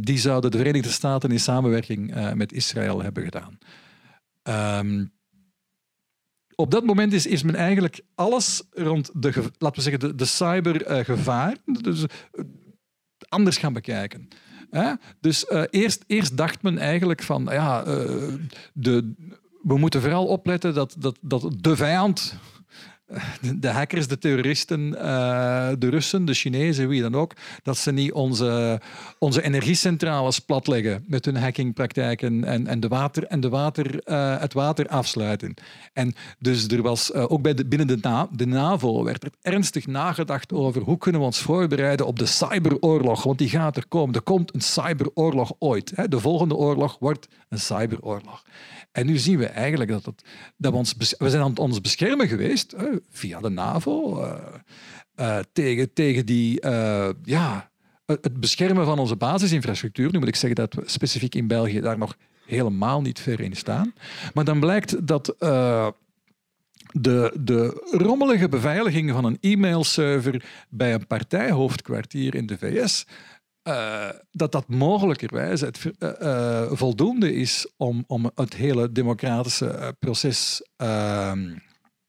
Die zouden de Verenigde Staten in samenwerking met Israël hebben gedaan. Um, op dat moment is, is men eigenlijk alles rond de, laten we zeggen, de, de cybergevaar dus, uh, anders gaan bekijken. Dus uh, eerst, eerst dacht men eigenlijk van, ja, de, we moeten vooral opletten dat, dat, dat de vijand de hackers, de terroristen, eh, de Russen, de Chinezen, wie dan ook, dat ze niet onze, onze energiecentrales platleggen met hun hackingpraktijken en, en, de water, en de water, uh, het water afsluiten. En dus er was uh, ook bij de, binnen de, na, de NAVO werd er ernstig nagedacht over hoe kunnen we ons voorbereiden op de cyberoorlog, want die gaat er komen. Er komt een cyberoorlog ooit. Hè. De volgende oorlog wordt een cyberoorlog. En nu zien we eigenlijk dat, dat we, ons, we zijn aan het ons beschermen geweest via de NAVO uh, uh, tegen, tegen die, uh, ja, het beschermen van onze basisinfrastructuur. Nu moet ik zeggen dat we specifiek in België daar nog helemaal niet ver in staan. Maar dan blijkt dat de, de rommelige beveiliging van een e-mailserver bij een partijhoofdkwartier in de VS, dat dat mogelijkerwijs het, voldoende is om, om het hele democratische proces ehm,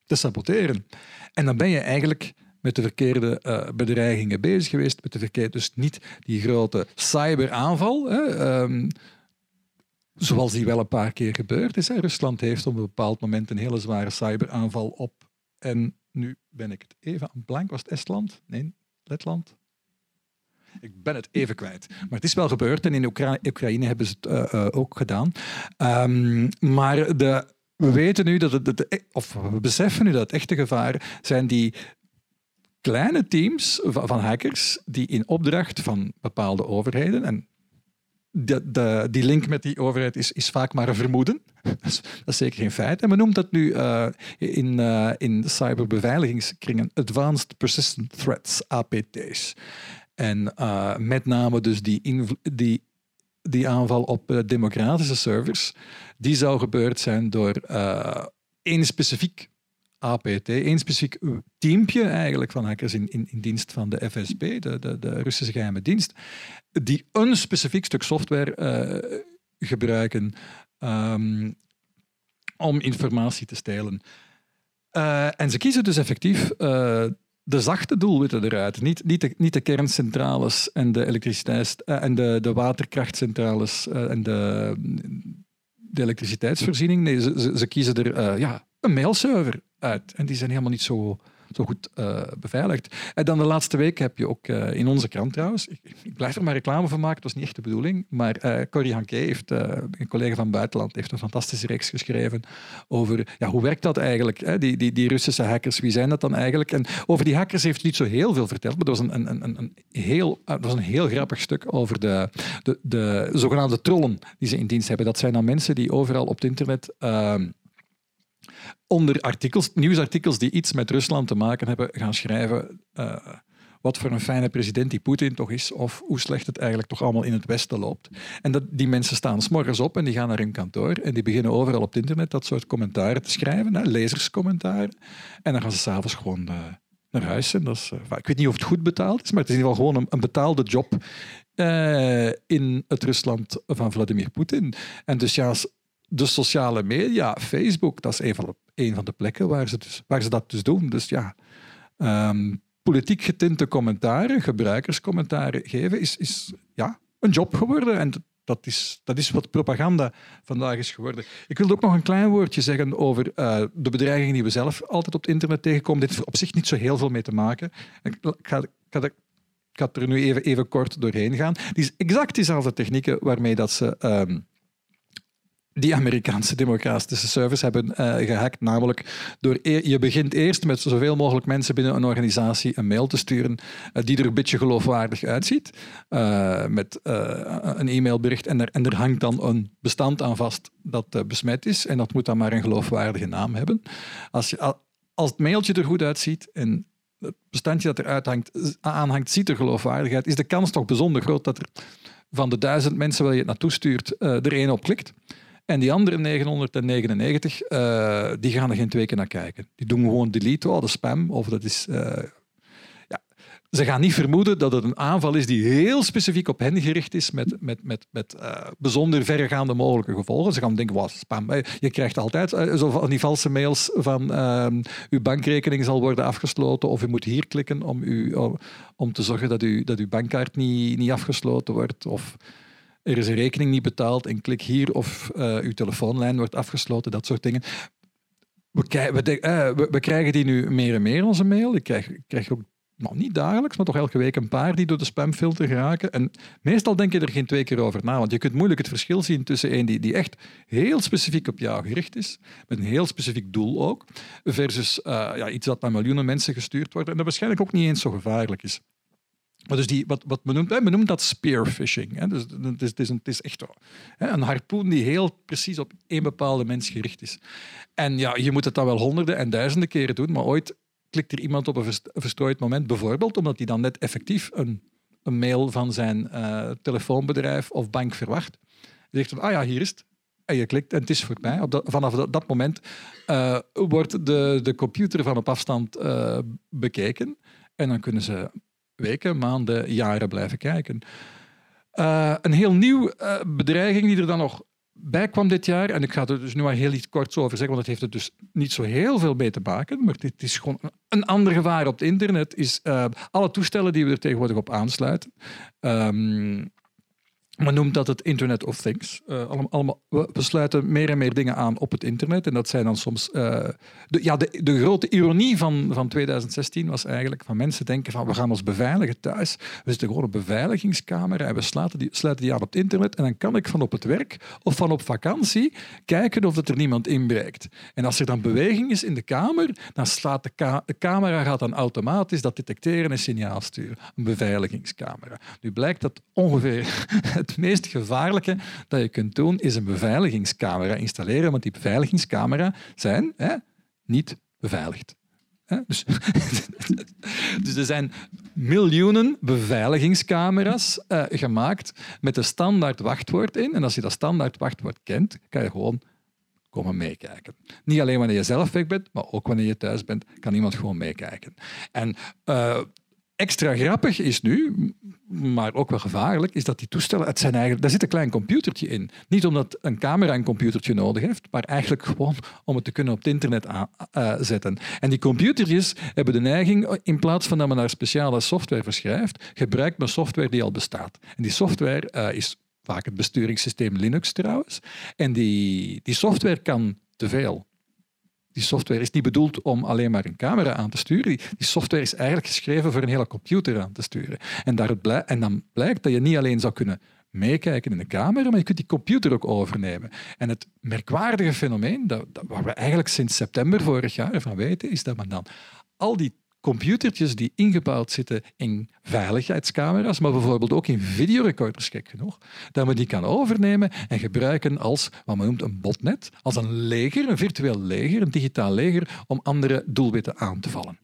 te saboteren. En dan ben je eigenlijk met de verkeerde bedreigingen bezig geweest, met de verkeerde, dus niet die grote cyberaanval. Hè, um, Zoals die wel een paar keer gebeurd is. Rusland heeft op een bepaald moment een hele zware cyberaanval op. En nu ben ik het even aan blank. Was het Estland? Nee, Letland? Ik ben het even kwijt. Maar het is wel gebeurd en in Oekraïne hebben ze het uh, uh, ook gedaan. Um, maar de, we weten nu dat het, of we beseffen nu dat het echte gevaar zijn die kleine teams van hackers die in opdracht van bepaalde overheden, en de, de, die link met die overheid is, is vaak maar een vermoeden. Dat is, zeker geen feit. En men noemt dat nu uh, in, uh, in cyberbeveiligingskringen Advanced Persistent Threats, APT's. En met name dus die, die, die aanval op democratische servers, die zou gebeurd zijn door één specifiek APT, één specifiek teampje eigenlijk van hackers in, in, dienst van de FSB, de, de, de Russische geheime dienst, die een specifiek stuk software uh, gebruiken um, om informatie te stelen. En ze kiezen dus effectief de zachte doelwitten eruit. Niet, niet, de, niet de kerncentrales en de elektriciteits- en de, de waterkrachtcentrales en de, de elektriciteitsvoorziening. Nee, ze, ze, ze kiezen er ja, een mailserver uit. En die zijn helemaal niet zo, zo goed uh, beveiligd. En dan de laatste week heb je ook uh, in onze krant trouwens, ik, ik, blijf er maar reclame van maken, dat was niet echt de bedoeling, maar uh, Corrie Hanke heeft, een collega van buitenland, heeft een fantastische reeks geschreven over ja, hoe werkt dat eigenlijk, hè? Die, die, die Russische hackers, wie zijn dat dan eigenlijk? En over die hackers heeft niet zo heel veel verteld, maar dat was een, een, een, een heel, dat was een heel grappig stuk over de, de, de zogenaamde trollen die ze in dienst hebben. Dat zijn dan mensen die overal op het internet ehm, onder artikels, nieuwsartikels die iets met Rusland te maken hebben, gaan schrijven uh, wat voor een fijne president die Poetin toch is, of hoe slecht het eigenlijk toch allemaal in het Westen loopt. En dat, die mensen staan s'morgens op en die gaan naar hun kantoor en die beginnen overal op het internet dat soort commentaren te schrijven, hè, lezerscommentaren. En dan gaan ze s'avonds gewoon uh, naar huis. En dat is, uh, ik weet niet of het goed betaald is, maar het is in ieder geval gewoon een betaalde job in het Rusland van Vladimir Poetin. En dus ja, de sociale media, Facebook, dat is een van de, een van de plekken waar ze, dus, waar ze dat dus doen. Dus ja, um, politiek getinte commentaren, gebruikerscommentaren geven, is, is ja, een job geworden. En dat is, dat is wat propaganda vandaag is geworden. Ik wil ook nog een klein woordje zeggen over uh, de bedreigingen die we zelf altijd op het internet tegenkomen. Dit heeft op zich niet zo heel veel mee te maken. Ik ga, ik ga, ik ga er nu even, even kort doorheen gaan. Die is exact dezelfde technieken waarmee dat ze... Um, die Amerikaanse democratische servers hebben uh, gehackt. Namelijk door e je begint eerst met zoveel mogelijk mensen binnen een organisatie een mail te sturen uh, die er een beetje geloofwaardig uitziet. Uh, met een e-mailbericht en er, en er hangt dan een bestand aan vast dat besmet is. En dat moet dan maar een geloofwaardige naam hebben. Als, je, als het mailtje er goed uitziet en het bestandje dat eruit hangt, aanhangt ziet er geloofwaardigheid, is de kans toch bijzonder groot dat er van de duizend mensen waar je het naartoe stuurt, er één op klikt. En die andere 999, uh, die gaan er geen twee keer naar kijken. Die doen gewoon delete, de spam. Of dat is... Uh, ja. Ze gaan niet vermoeden dat het een aanval is die heel specifiek op hen gericht is met, met, met, met uh, bijzonder verregaande mogelijke gevolgen. Ze gaan denken, wat spam. Je krijgt altijd zo van die valse mails van ehm, uw bankrekening zal worden afgesloten of u moet hier klikken om, u, om, om te zorgen dat, u, dat uw bankkaart niet, niet afgesloten wordt. Of er is een rekening niet betaald en klik hier of uh, uw telefoonlijn wordt afgesloten, dat soort dingen. We, we, uh, we, krijgen die nu meer en meer, onze mail. Ik krijg, krijg ook nou, niet dagelijks, maar toch elke week een paar die door de spamfilter geraken. En meestal denk je er geen twee keer over na, want je kunt moeilijk het verschil zien tussen een die, die echt heel specifiek op jou gericht is, met een heel specifiek doel ook, versus uh, ja, iets dat naar miljoenen mensen gestuurd wordt en dat waarschijnlijk ook niet eens zo gevaarlijk is. Maar dus die, wat, wat men, noemt, dat spearfishing. Hè. Dus het, is, het, is echt hè, een harpoen die heel precies op één bepaalde mens gericht is. En ja, je moet het dan wel honderden en duizenden keren doen, maar ooit klikt er iemand op een verstrooid moment, bijvoorbeeld omdat hij dan net effectief een, een mail van zijn uh, telefoonbedrijf of bank verwacht. Zegt van, ah ja, hier is het. en je klikt en het is voorbij. Op vanaf dat, moment uh, wordt de, de computer van op afstand uh, bekeken. En dan kunnen ze weken, maanden, jaren blijven kijken. Uh, een heel nieuw bedreiging die er dan nog bij kwam dit jaar, en ik ga er dus nu maar heel iets kort over zeggen, want het heeft er dus niet zo heel veel mee te maken, maar dit is gewoon een ander gevaar op het internet, is alle toestellen die we er tegenwoordig op aansluiten. Um, men noemt dat het Internet of Things. Uh, allemaal, we, sluiten meer en meer dingen aan op het internet. En dat zijn dan soms... Uh, de, ja, de, de, grote ironie van, van 2016 was eigenlijk van mensen denken van we gaan ons beveiligen thuis. We zitten gewoon op een beveiligingscamera en we sluiten die, sluiten die aan op het internet. En dan kan ik van op het werk of van op vakantie kijken of er niemand inbreekt. En als er dan beweging is in de kamer, dan slaat de, de camera gaat dan automatisch dat detecteren en signaal sturen. Een beveiligingscamera. Nu blijkt dat ongeveer het meest gevaarlijke dat je kunt doen, is een beveiligingscamera installeren, want die beveiligingscamera zijn niet beveiligd. Dus, dus, er zijn miljoenen beveiligingscamera's uh, gemaakt met een standaard wachtwoord in. En als je dat standaard wachtwoord kent, kan je gewoon komen meekijken. Niet alleen wanneer je zelf weg bent, maar ook wanneer je thuis bent, kan iemand gewoon meekijken. En uh, extra grappig is nu, maar ook wel gevaarlijk, is dat die toestellen, het zijn eigenlijk, daar zit een klein computertje in. Niet omdat een camera een computertje nodig heeft, maar eigenlijk gewoon om het te kunnen op het internet zetten. En die computertjes hebben de neiging, in plaats van dat men naar speciale software verschrijft, gebruikt men software die al bestaat. En die software uh, is vaak het besturingssysteem Linux trouwens. En die, die software kan te veel. Die software is niet bedoeld om alleen maar een camera aan te sturen. Die, software is eigenlijk geschreven voor een hele computer aan te sturen. En, daar en dan blijkt dat je niet alleen zou kunnen meekijken in de camera, maar je kunt die computer ook overnemen. En het merkwaardige fenomeen, dat, dat, waar we eigenlijk sinds september vorig jaar van weten, is dat men dan al die computertjes die ingebouwd zitten in veiligheidscamera's, maar bijvoorbeeld ook in videorecorders, gek genoeg, dat men die kan overnemen en gebruiken als wat men noemt een botnet, als een leger, een virtueel leger, een digitaal leger, om andere doelwitten aan te vallen.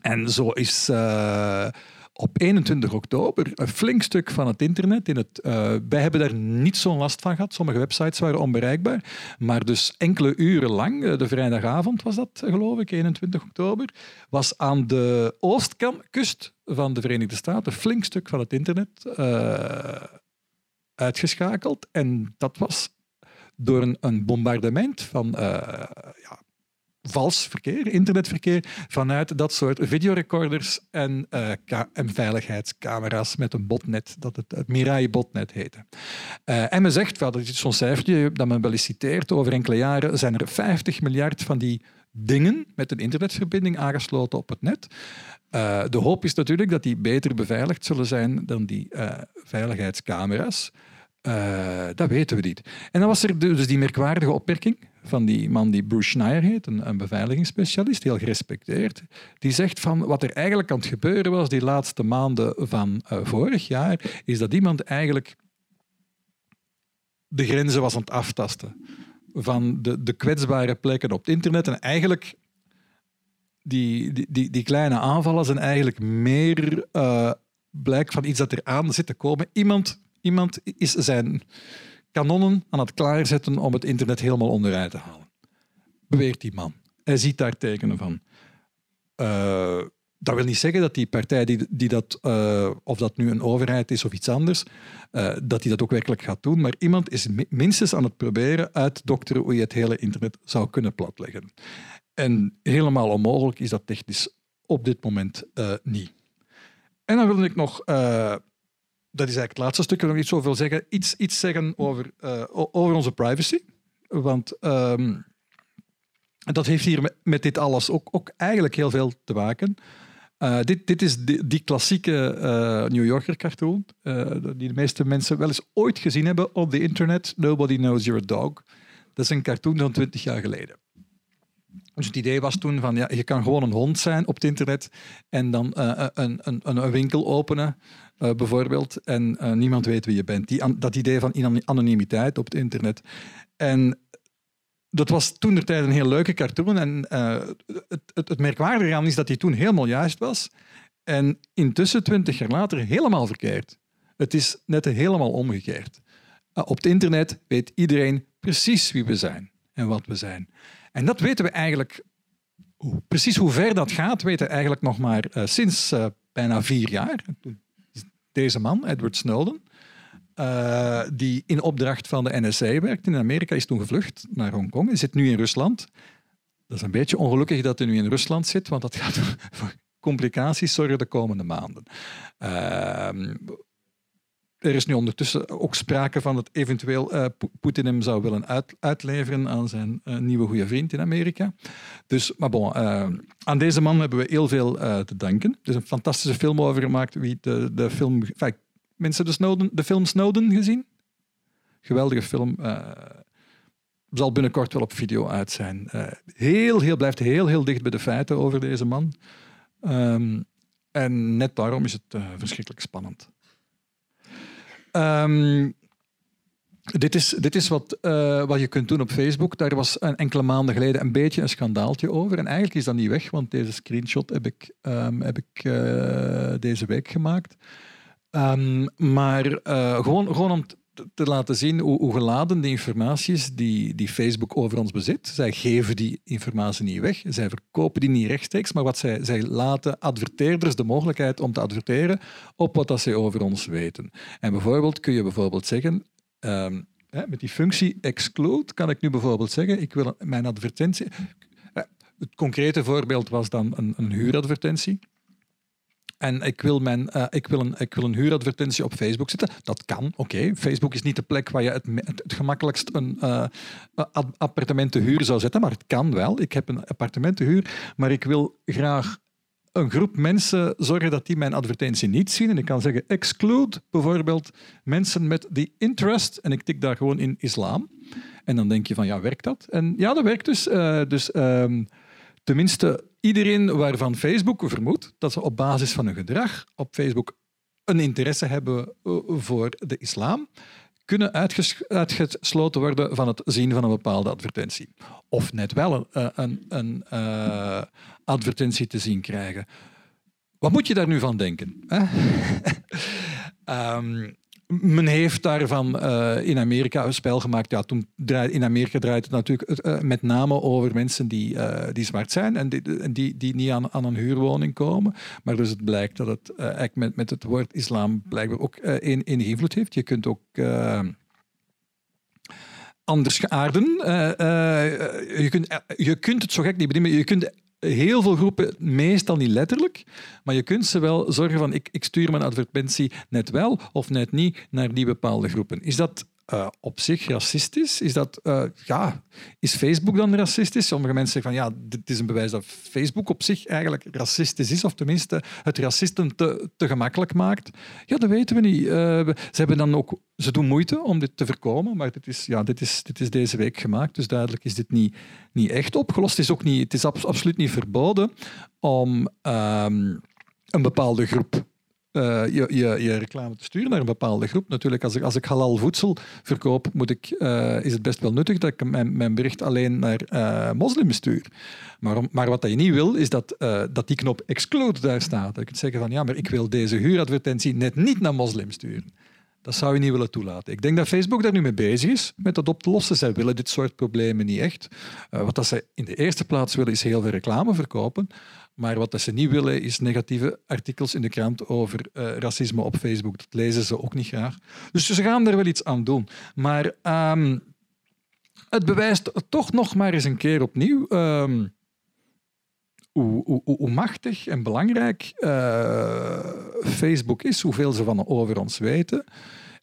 En zo is uh, op 21 oktober een flink stuk van het internet. In het, uh, wij hebben daar niet zo'n last van gehad. Sommige websites waren onbereikbaar. Maar dus enkele uren lang, uh, de vrijdagavond was dat geloof ik, 21 oktober, was aan de oostkust van de Verenigde Staten een flink stuk van het internet uh, uitgeschakeld. En dat was door een, een bombardement van ja, vals verkeer, internetverkeer, vanuit dat soort videorecorders en, uh, veiligheidscamera's met een botnet, dat het, het Mirai-botnet heette. En men zegt, wel, dat is zo'n cijfertje dat men wel eens citeert, over enkele jaren zijn er 50 miljard van die dingen met een internetverbinding aangesloten op het net. Uh, de hoop is natuurlijk dat die beter beveiligd zullen zijn dan die veiligheidscamera's. Dat weten we niet. En dan was er dus die merkwaardige opmerking van die man die Bruce Schneier heet, een, een beveiligingsspecialist, heel gerespecteerd. Die zegt van wat er eigenlijk aan het gebeuren was die laatste maanden van uh, vorig jaar, is dat iemand eigenlijk de grenzen was aan het aftasten van de, de kwetsbare plekken op het internet en eigenlijk die, die, die, kleine aanvallen zijn eigenlijk meer uh, blijk van iets dat er aan zit te komen. Iemand, iemand is zijn kanonnen aan het klaarzetten om het internet helemaal onderuit te halen. Beweert die man. Hij ziet daar tekenen van. Uh, dat wil niet zeggen dat die partij die, die dat, uh, of dat nu een overheid is of iets anders, uh, dat die dat ook werkelijk gaat doen. Maar iemand is minstens aan het proberen uit te dokteren hoe je het hele internet zou kunnen platleggen. En helemaal onmogelijk is dat technisch op dit moment niet. En dan wil ik nog dat is eigenlijk het laatste stuk. Ik wil nog iets over zeggen. Iets, iets zeggen over, uh, over onze privacy. Want um, dat heeft hier met, dit alles ook, ook eigenlijk heel veel te maken. Uh, dit, dit is die, die klassieke uh, New Yorker cartoon, die de meeste mensen wel eens ooit gezien hebben op de internet. Nobody knows you're a dog. Dat is een cartoon van 20 jaar geleden. Dus het idee was toen van, ja, je kan gewoon een hond zijn op het internet en dan een, een, een, winkel openen uh, bijvoorbeeld, en niemand weet wie je bent. Die, dat idee van anonimiteit op het internet. En dat was toen de tijd een heel leuke cartoon. En het, het, het merkwaardige aan is dat die toen helemaal juist was. En intussen, twintig jaar later, helemaal verkeerd. Het is net helemaal omgekeerd. op het internet weet iedereen precies wie we zijn en wat we zijn. En dat weten we eigenlijk, precies hoe ver dat gaat, weten we eigenlijk nog maar sinds bijna vier jaar. Deze man, Edward Snowden, uh, die in opdracht van de NSA werkt in Amerika, is toen gevlucht naar Hongkong. Hij zit nu in Rusland. Dat is een beetje ongelukkig dat hij nu in Rusland zit, want dat gaat voor complicaties zorgen de komende maanden. Er is nu ondertussen ook sprake van dat eventueel uh, Poetin hem zou willen uit, uitleveren aan zijn uh, nieuwe goede vriend in Amerika. Dus, maar bon, uh, aan deze man hebben we heel veel te danken. Er is een fantastische film over gemaakt. Wie de, de film, mensen de, Snowden, de film Snowden gezien? Geweldige film. zal binnenkort wel op video uit zijn. heel, heel, blijft heel, heel dicht bij de feiten over deze man. Um, en net daarom is het verschrikkelijk spannend. Um, dit is, dit is wat, uh, wat je kunt doen op Facebook. Daar was een enkele maanden geleden een beetje een schandaaltje over. En eigenlijk is dat niet weg, want deze screenshot heb ik, um, heb ik uh, deze week gemaakt. Um, maar uh, gewoon, gewoon om te laten zien hoe, geladen de informatie is die, die Facebook over ons bezit. Zij geven die informatie niet weg, zij verkopen die niet rechtstreeks, maar wat zij, zij laten adverteerders de mogelijkheid om te adverteren op wat dat zij over ons weten. En bijvoorbeeld kun je bijvoorbeeld zeggen, um, hè, met die functie exclude kan ik nu bijvoorbeeld zeggen, ik wil mijn advertentie... Het concrete voorbeeld was dan een, een huuradvertentie. En ik wil, mijn, uh, ik, wil een, ik wil een huuradvertentie op Facebook zetten. Dat kan, oké. Facebook is niet de plek waar je het, het, gemakkelijkst een uh, appartement te huur zou zetten, maar het kan wel. Ik heb een appartement te huur, maar ik wil graag een groep mensen zorgen dat die mijn advertentie niet zien. En ik kan zeggen exclude bijvoorbeeld mensen met die interest. En ik tik daar gewoon in islam. En dan denk je van, ja, werkt dat? En ja, dat werkt dus. Dus um, tenminste iedereen waarvan Facebook vermoedt dat ze op basis van hun gedrag op Facebook een interesse hebben eh, voor de islam, kunnen uitgesloten worden van het zien van een bepaalde advertentie. Of net wel een, eh, een, een uh, advertentie te zien krijgen. Wat moet je daar nu van denken? um, men heeft daarvan uh, in Amerika een spel gemaakt. Ja, toen in Amerika draait het natuurlijk uh, met name over mensen die, die zwart zijn en die, die, niet aan, aan een huurwoning komen. Maar dus het blijkt dat het eigenlijk met, met het woord islam blijkbaar ook een, invloed heeft. Je kunt ook anders geaarden. je, kunt, je kunt het zo gek niet bedienen. Je kunt heel veel groepen, meestal niet letterlijk, maar je kunt ze wel zorgen van ik, ik stuur mijn advertentie net wel of net niet naar die bepaalde groepen. Is dat uh, op zich racistisch? Is, dat, uh, ja, is Facebook dan racistisch? Sommige mensen zeggen van ja, dit is een bewijs dat Facebook op zich eigenlijk racistisch is, of tenminste het racisten te, te gemakkelijk maakt. Ja, dat weten we niet. Uh, ze, hebben dan ook, ze doen moeite om dit te voorkomen, maar dit is, ja, dit is, dit is deze week gemaakt, dus duidelijk is dit niet, niet echt opgelost. Het is, ook niet, het is absoluut niet verboden om um, een bepaalde groep uh, je, je, je, reclame te sturen naar een bepaalde groep. Natuurlijk, als ik, als ik halal voedsel verkoop, moet ik, uh, is het best wel nuttig dat ik mijn, bericht alleen naar uh, moslims stuur. Maar, maar wat je niet wil, is dat, dat die knop exclude daar staat. Je kunt zeggen van ja, maar ik wil deze huuradvertentie net niet naar moslims sturen. Dat zou je niet willen toelaten. Ik denk dat Facebook daar nu mee bezig is, met dat op te lossen. Zij willen dit soort problemen niet echt. wat dat zij in de eerste plaats willen, is heel veel reclame verkopen. Maar wat ze niet willen, is negatieve artikels in de krant over uh, racisme op Facebook. Dat lezen ze ook niet graag. Dus ze gaan er wel iets aan doen. Maar um, het bewijst toch nog maar eens een keer opnieuw um, hoe, machtig en belangrijk uh, Facebook is, hoeveel ze van over ons weten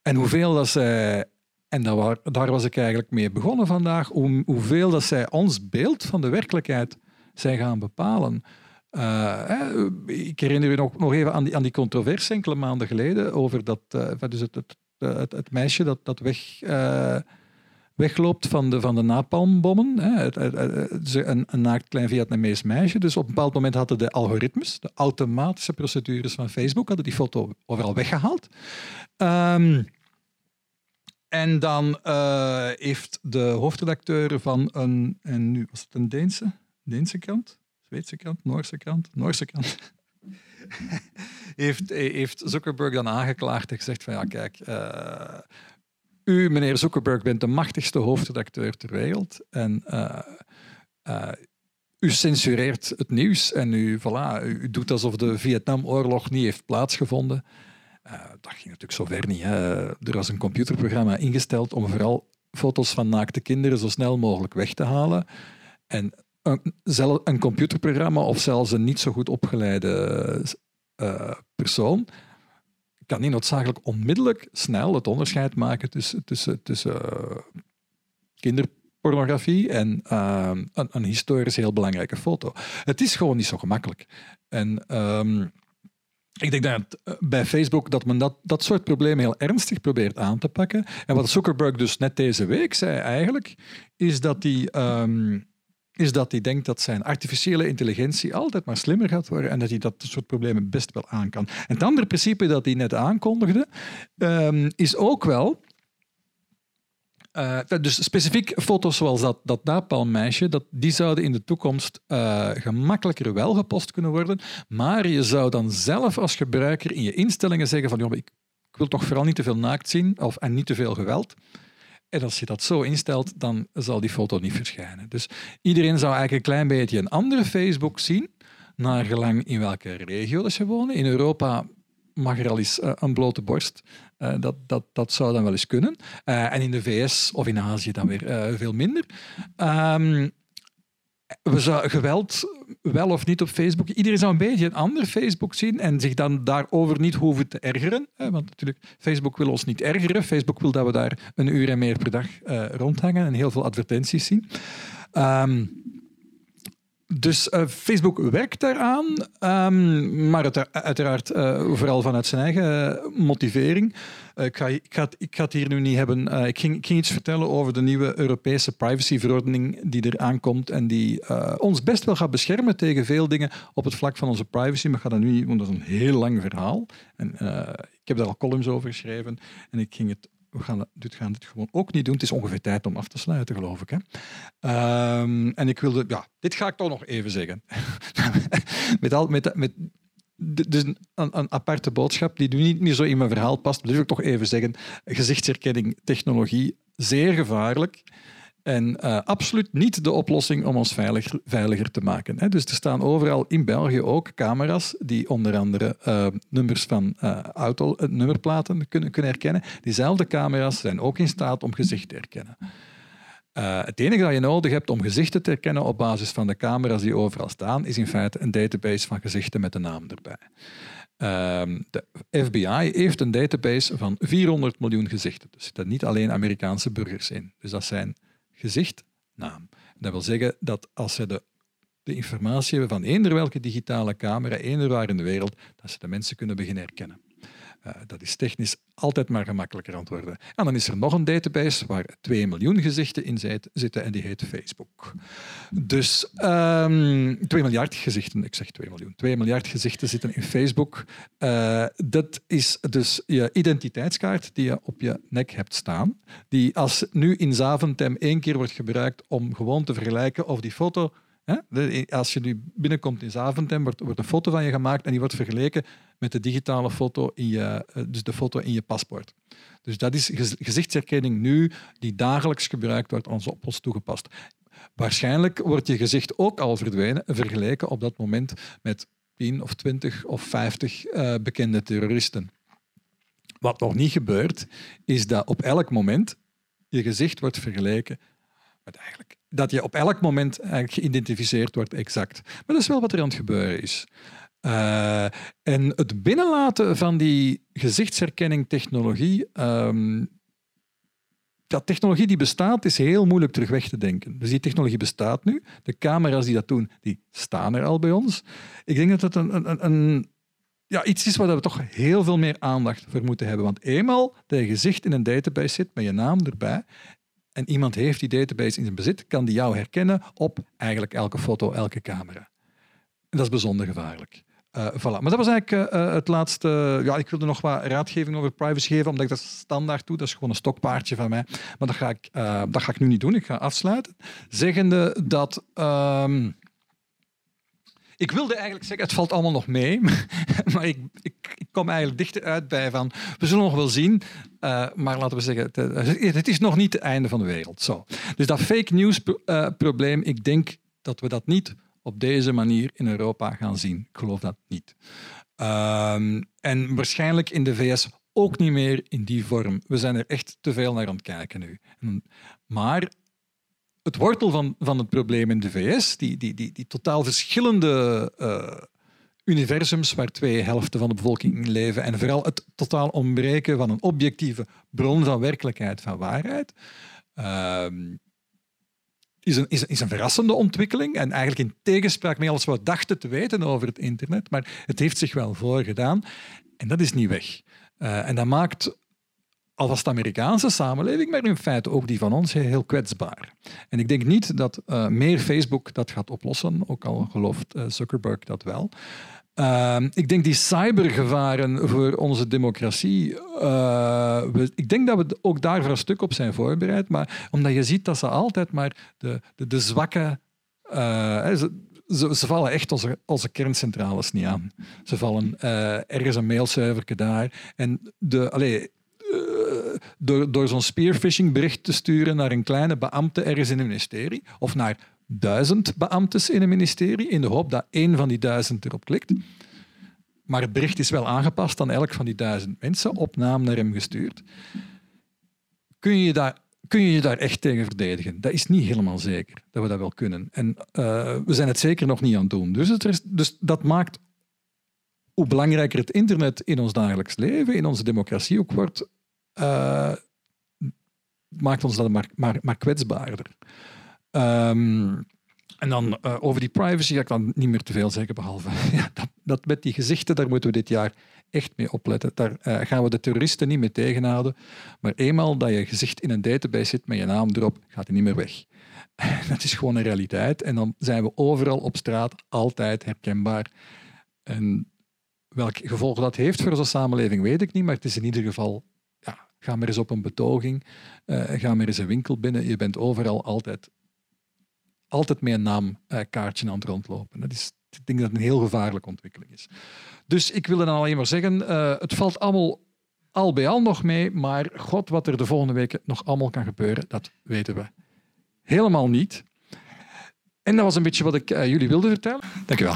en hoeveel dat zij en daar, was ik eigenlijk mee begonnen vandaag. Hoe, hoeveel dat zij ons beeld van de werkelijkheid zijn gaan bepalen. Uh, ik herinner me nog, nog even aan die, aan die controverse enkele maanden geleden over dat, uh, dus het, het, het, het, meisje dat, dat weg, wegloopt van de, van de napalmbommen. Hè. een, een naakt klein Vietnamees meisje. Dus op een bepaald moment hadden de algoritmes, de automatische procedures van Facebook, hadden die foto overal weggehaald. Um, en dan heeft de hoofdredacteur van een, en nu was het een Deense, Deense krant, Zweedse krant, Noorse krant, Noorse krant. heeft, heeft Zuckerberg dan aangeklaagd en gezegd van ja, kijk, uh, u, meneer Zuckerberg, bent de machtigste hoofdredacteur ter wereld. En uh, uh, u censureert het nieuws en u, voilà, u doet alsof de Vietnamoorlog niet heeft plaatsgevonden. Dat ging natuurlijk zo ver niet. Hè. Er was een computerprogramma ingesteld om vooral foto's van naakte kinderen zo snel mogelijk weg te halen. En een, een computerprogramma of zelfs een niet zo goed opgeleide uh, persoon kan niet noodzakelijk onmiddellijk snel het onderscheid maken tussen, tussen, tussen uh, kinderpornografie en uh, een, een, historisch heel belangrijke foto. Het is gewoon niet zo gemakkelijk. En um, ik denk dat bij Facebook dat men dat, dat soort problemen heel ernstig probeert aan te pakken. En wat Zuckerberg dus net deze week zei eigenlijk, is dat hij um, is dat hij denkt dat zijn artificiële intelligentie altijd maar slimmer gaat worden en dat hij dat soort problemen best wel aan kan. En het andere principe dat hij net aankondigde, um, is ook wel. Uh, dus specifiek foto's zoals dat, dat napalmmeisje, dat, die zouden in de toekomst uh, gemakkelijker wel gepost kunnen worden. Maar je zou dan zelf als gebruiker in je instellingen zeggen van ik, ik wil toch vooral niet te veel naakt zien of, en niet te veel geweld. En als je dat zo instelt, dan zal die foto niet verschijnen. Dus iedereen zou eigenlijk een klein beetje een andere Facebook zien, naar gelang in welke regio ze wonen. In Europa mag er al eens uh, een blote borst. Uh, dat, dat, dat zou dan wel eens kunnen. Uh, en in de VS of in Azië dan weer veel minder. Um, we zou geweld wel of niet op Facebook. Iedereen zou een beetje een ander Facebook zien en zich dan daarover niet hoeven te ergeren. Want natuurlijk, Facebook wil ons niet ergeren. Facebook wil dat we daar een uur en meer per dag uh, rondhangen en heel veel advertenties zien. Um, dus uh, Facebook werkt daaraan, um, maar het, uiteraard uh, vooral vanuit zijn eigen motivering. Uh, ik, ga, ik, ga het, ik, ga, het, hier nu niet hebben. Ik ging, ging, iets vertellen over de nieuwe Europese privacyverordening die er aankomt en die ons best wel gaat beschermen tegen veel dingen op het vlak van onze privacy. Maar ik ga dat nu niet, want dat is een heel lang verhaal. En, ik heb daar al columns over geschreven en ik ging het we gaan dit, gaan dit gewoon ook niet doen. Het is ongeveer tijd om af te sluiten, geloof ik. Hè? Um, en ik wilde, ja, dit ga ik toch nog even zeggen. met al, met, met, dus een, een, aparte boodschap die nu niet meer zo in mijn verhaal past, wil ik toch even zeggen. Gezichtsherkenning, technologie, zeer gevaarlijk. En uh, absoluut niet de oplossing om ons veiliger, te maken. Hè. Dus er staan overal in België ook camera's die onder andere uh, nummers van uh, auto, nummerplaten kunnen, kunnen herkennen. Diezelfde camera's zijn ook in staat om gezicht te herkennen. het enige dat je nodig hebt om gezichten te herkennen op basis van de camera's die overal staan, is in feite een database van gezichten met de naam erbij. Uh, de FBI heeft een database van 400 miljoen gezichten. Dus er zitten niet alleen Amerikaanse burgers in. Dus dat zijn gezicht, naam. Dat wil zeggen dat als ze de, de informatie hebben van eender welke digitale camera, eender waar in de wereld, dat ze de mensen kunnen beginnen herkennen. Uh, dat is technisch altijd maar gemakkelijker aan het worden. En dan is er nog een database waar 2 miljoen gezichten in zitten en die heet Facebook. Dus um, ehm, 2 miljard gezichten, ik zeg 2 miljoen, 2 miljard gezichten zitten in Facebook. Uh, dat is dus je identiteitskaart die je op je nek hebt staan, die als nu in Zaventem één keer wordt gebruikt om gewoon te vergelijken of die foto als je nu binnenkomt in Zaventem, wordt, wordt een foto van je gemaakt en die wordt vergeleken met de digitale foto in je, eh, dus de foto in je paspoort. Dus dat is gezichtsherkenning nu die dagelijks gebruikt wordt op ons toegepast. Waarschijnlijk wordt je gezicht ook al verdwenen, vergeleken op dat moment met 10 of 20 of 50 uh, eh, bekende terroristen. Wat nog niet gebeurt, is dat op elk moment je gezicht wordt vergeleken met eigenlijk dat je op elk moment eigenlijk geïdentificeerd wordt exact. Maar dat is wel wat er aan het gebeuren is. Uh, en het binnenlaten van die gezichtsherkenning technologie, um, dat technologie die bestaat, is heel moeilijk terug weg te denken. Dus die technologie bestaat nu. De camera's die dat doen, die staan er al bij ons. Ik denk dat het een, een, een ja, iets is waar we toch heel veel meer aandacht voor moeten hebben. Want eenmaal dat je gezicht in een database zit met je naam erbij en iemand heeft die database in zijn bezit, kan die jou herkennen op eigenlijk elke foto, elke camera. En dat is bijzonder gevaarlijk. Uh, voilà. Maar dat was eigenlijk uh, het laatste. Ja, ik wilde nog wat raadgeving over privacy geven, omdat ik dat standaard doe. Dat is gewoon een stokpaardje van mij. Maar dat ga ik, dat ga ik nu niet doen. Ik ga afsluiten. Zeggende dat. Um, ik wilde eigenlijk zeggen, het valt allemaal nog mee. maar ik, ik, kom eigenlijk dichter uit bij van, we zullen nog wel zien, maar laten we zeggen, het, is nog niet het einde van de wereld. Zo. Dus dat fake news probleem, ik denk dat we dat niet op deze manier in Europa gaan zien. Ik geloof dat niet. Uh, en waarschijnlijk in de VS ook niet meer in die vorm. We zijn er echt te veel naar aan het kijken nu. Maar het wortel van, van het probleem in de VS, die, die, die, die totaal verschillende uh, universums waar twee helften van de bevolking in leven en vooral het totaal ontbreken van een objectieve bron van werkelijkheid, van waarheid, uh, is een, is, is een verrassende ontwikkeling en eigenlijk in tegenspraak met alles wat we dachten te weten over het internet, maar het heeft zich wel voorgedaan en dat is niet weg. Uh, en dat maakt alvast de Amerikaanse samenleving, maar in feite ook die van ons, heel kwetsbaar. En ik denk niet dat uh, meer Facebook dat gaat oplossen, ook al gelooft uh, Zuckerberg dat wel. Uh, ik denk die cybergevaren voor onze democratie, we, ik denk dat we ook daar voor een stuk op zijn voorbereid, maar omdat je ziet dat ze altijd maar de, de, de zwakke... Ze, ze, ze, vallen echt onze, onze kerncentrales niet aan. Ze vallen ergens een mailserver daar. En de, allee, door, door zo'n spearfishing bericht te sturen naar een kleine beambte ergens in een ministerie of naar duizend beambtes in een ministerie in de hoop dat één van die duizend erop klikt. Maar het bericht is wel aangepast aan elk van die duizend mensen, op naam naar hem gestuurd. Kun je, daar, kun je je daar echt tegen verdedigen? Dat is niet helemaal zeker dat we dat wel kunnen. En uh, we zijn het zeker nog niet aan het doen. Dus, het dus dat maakt hoe belangrijker het internet in ons dagelijks leven, in onze democratie ook wordt, uh, maakt ons dat maar, maar, maar kwetsbaarder. Um, en dan uh, over die privacy ga ik dan niet meer te veel zeggen, behalve ja, dat, dat, met die gezichten, daar moeten we dit jaar echt mee opletten. Daar uh, gaan we de terroristen niet mee tegenhouden. Maar eenmaal dat je gezicht in een database zit met je naam erop, gaat hij niet meer weg. dat is gewoon een realiteit. En dan zijn we overal op straat altijd herkenbaar. En welk gevolg dat heeft voor onze samenleving, weet ik niet. Maar het is in ieder geval Ga maar eens op een betoging, uh, ga maar eens een winkel binnen. Je bent overal altijd, altijd met een naamkaartje uh, aan het rondlopen. Dat is, ik denk dat het een heel gevaarlijke ontwikkeling is. Dus ik wil dan alleen maar zeggen, uh, het valt allemaal al bij al nog mee, maar god, wat er de volgende weken nog allemaal kan gebeuren, dat weten we helemaal niet. En dat was een beetje wat ik jullie wilde vertellen. Dank u wel.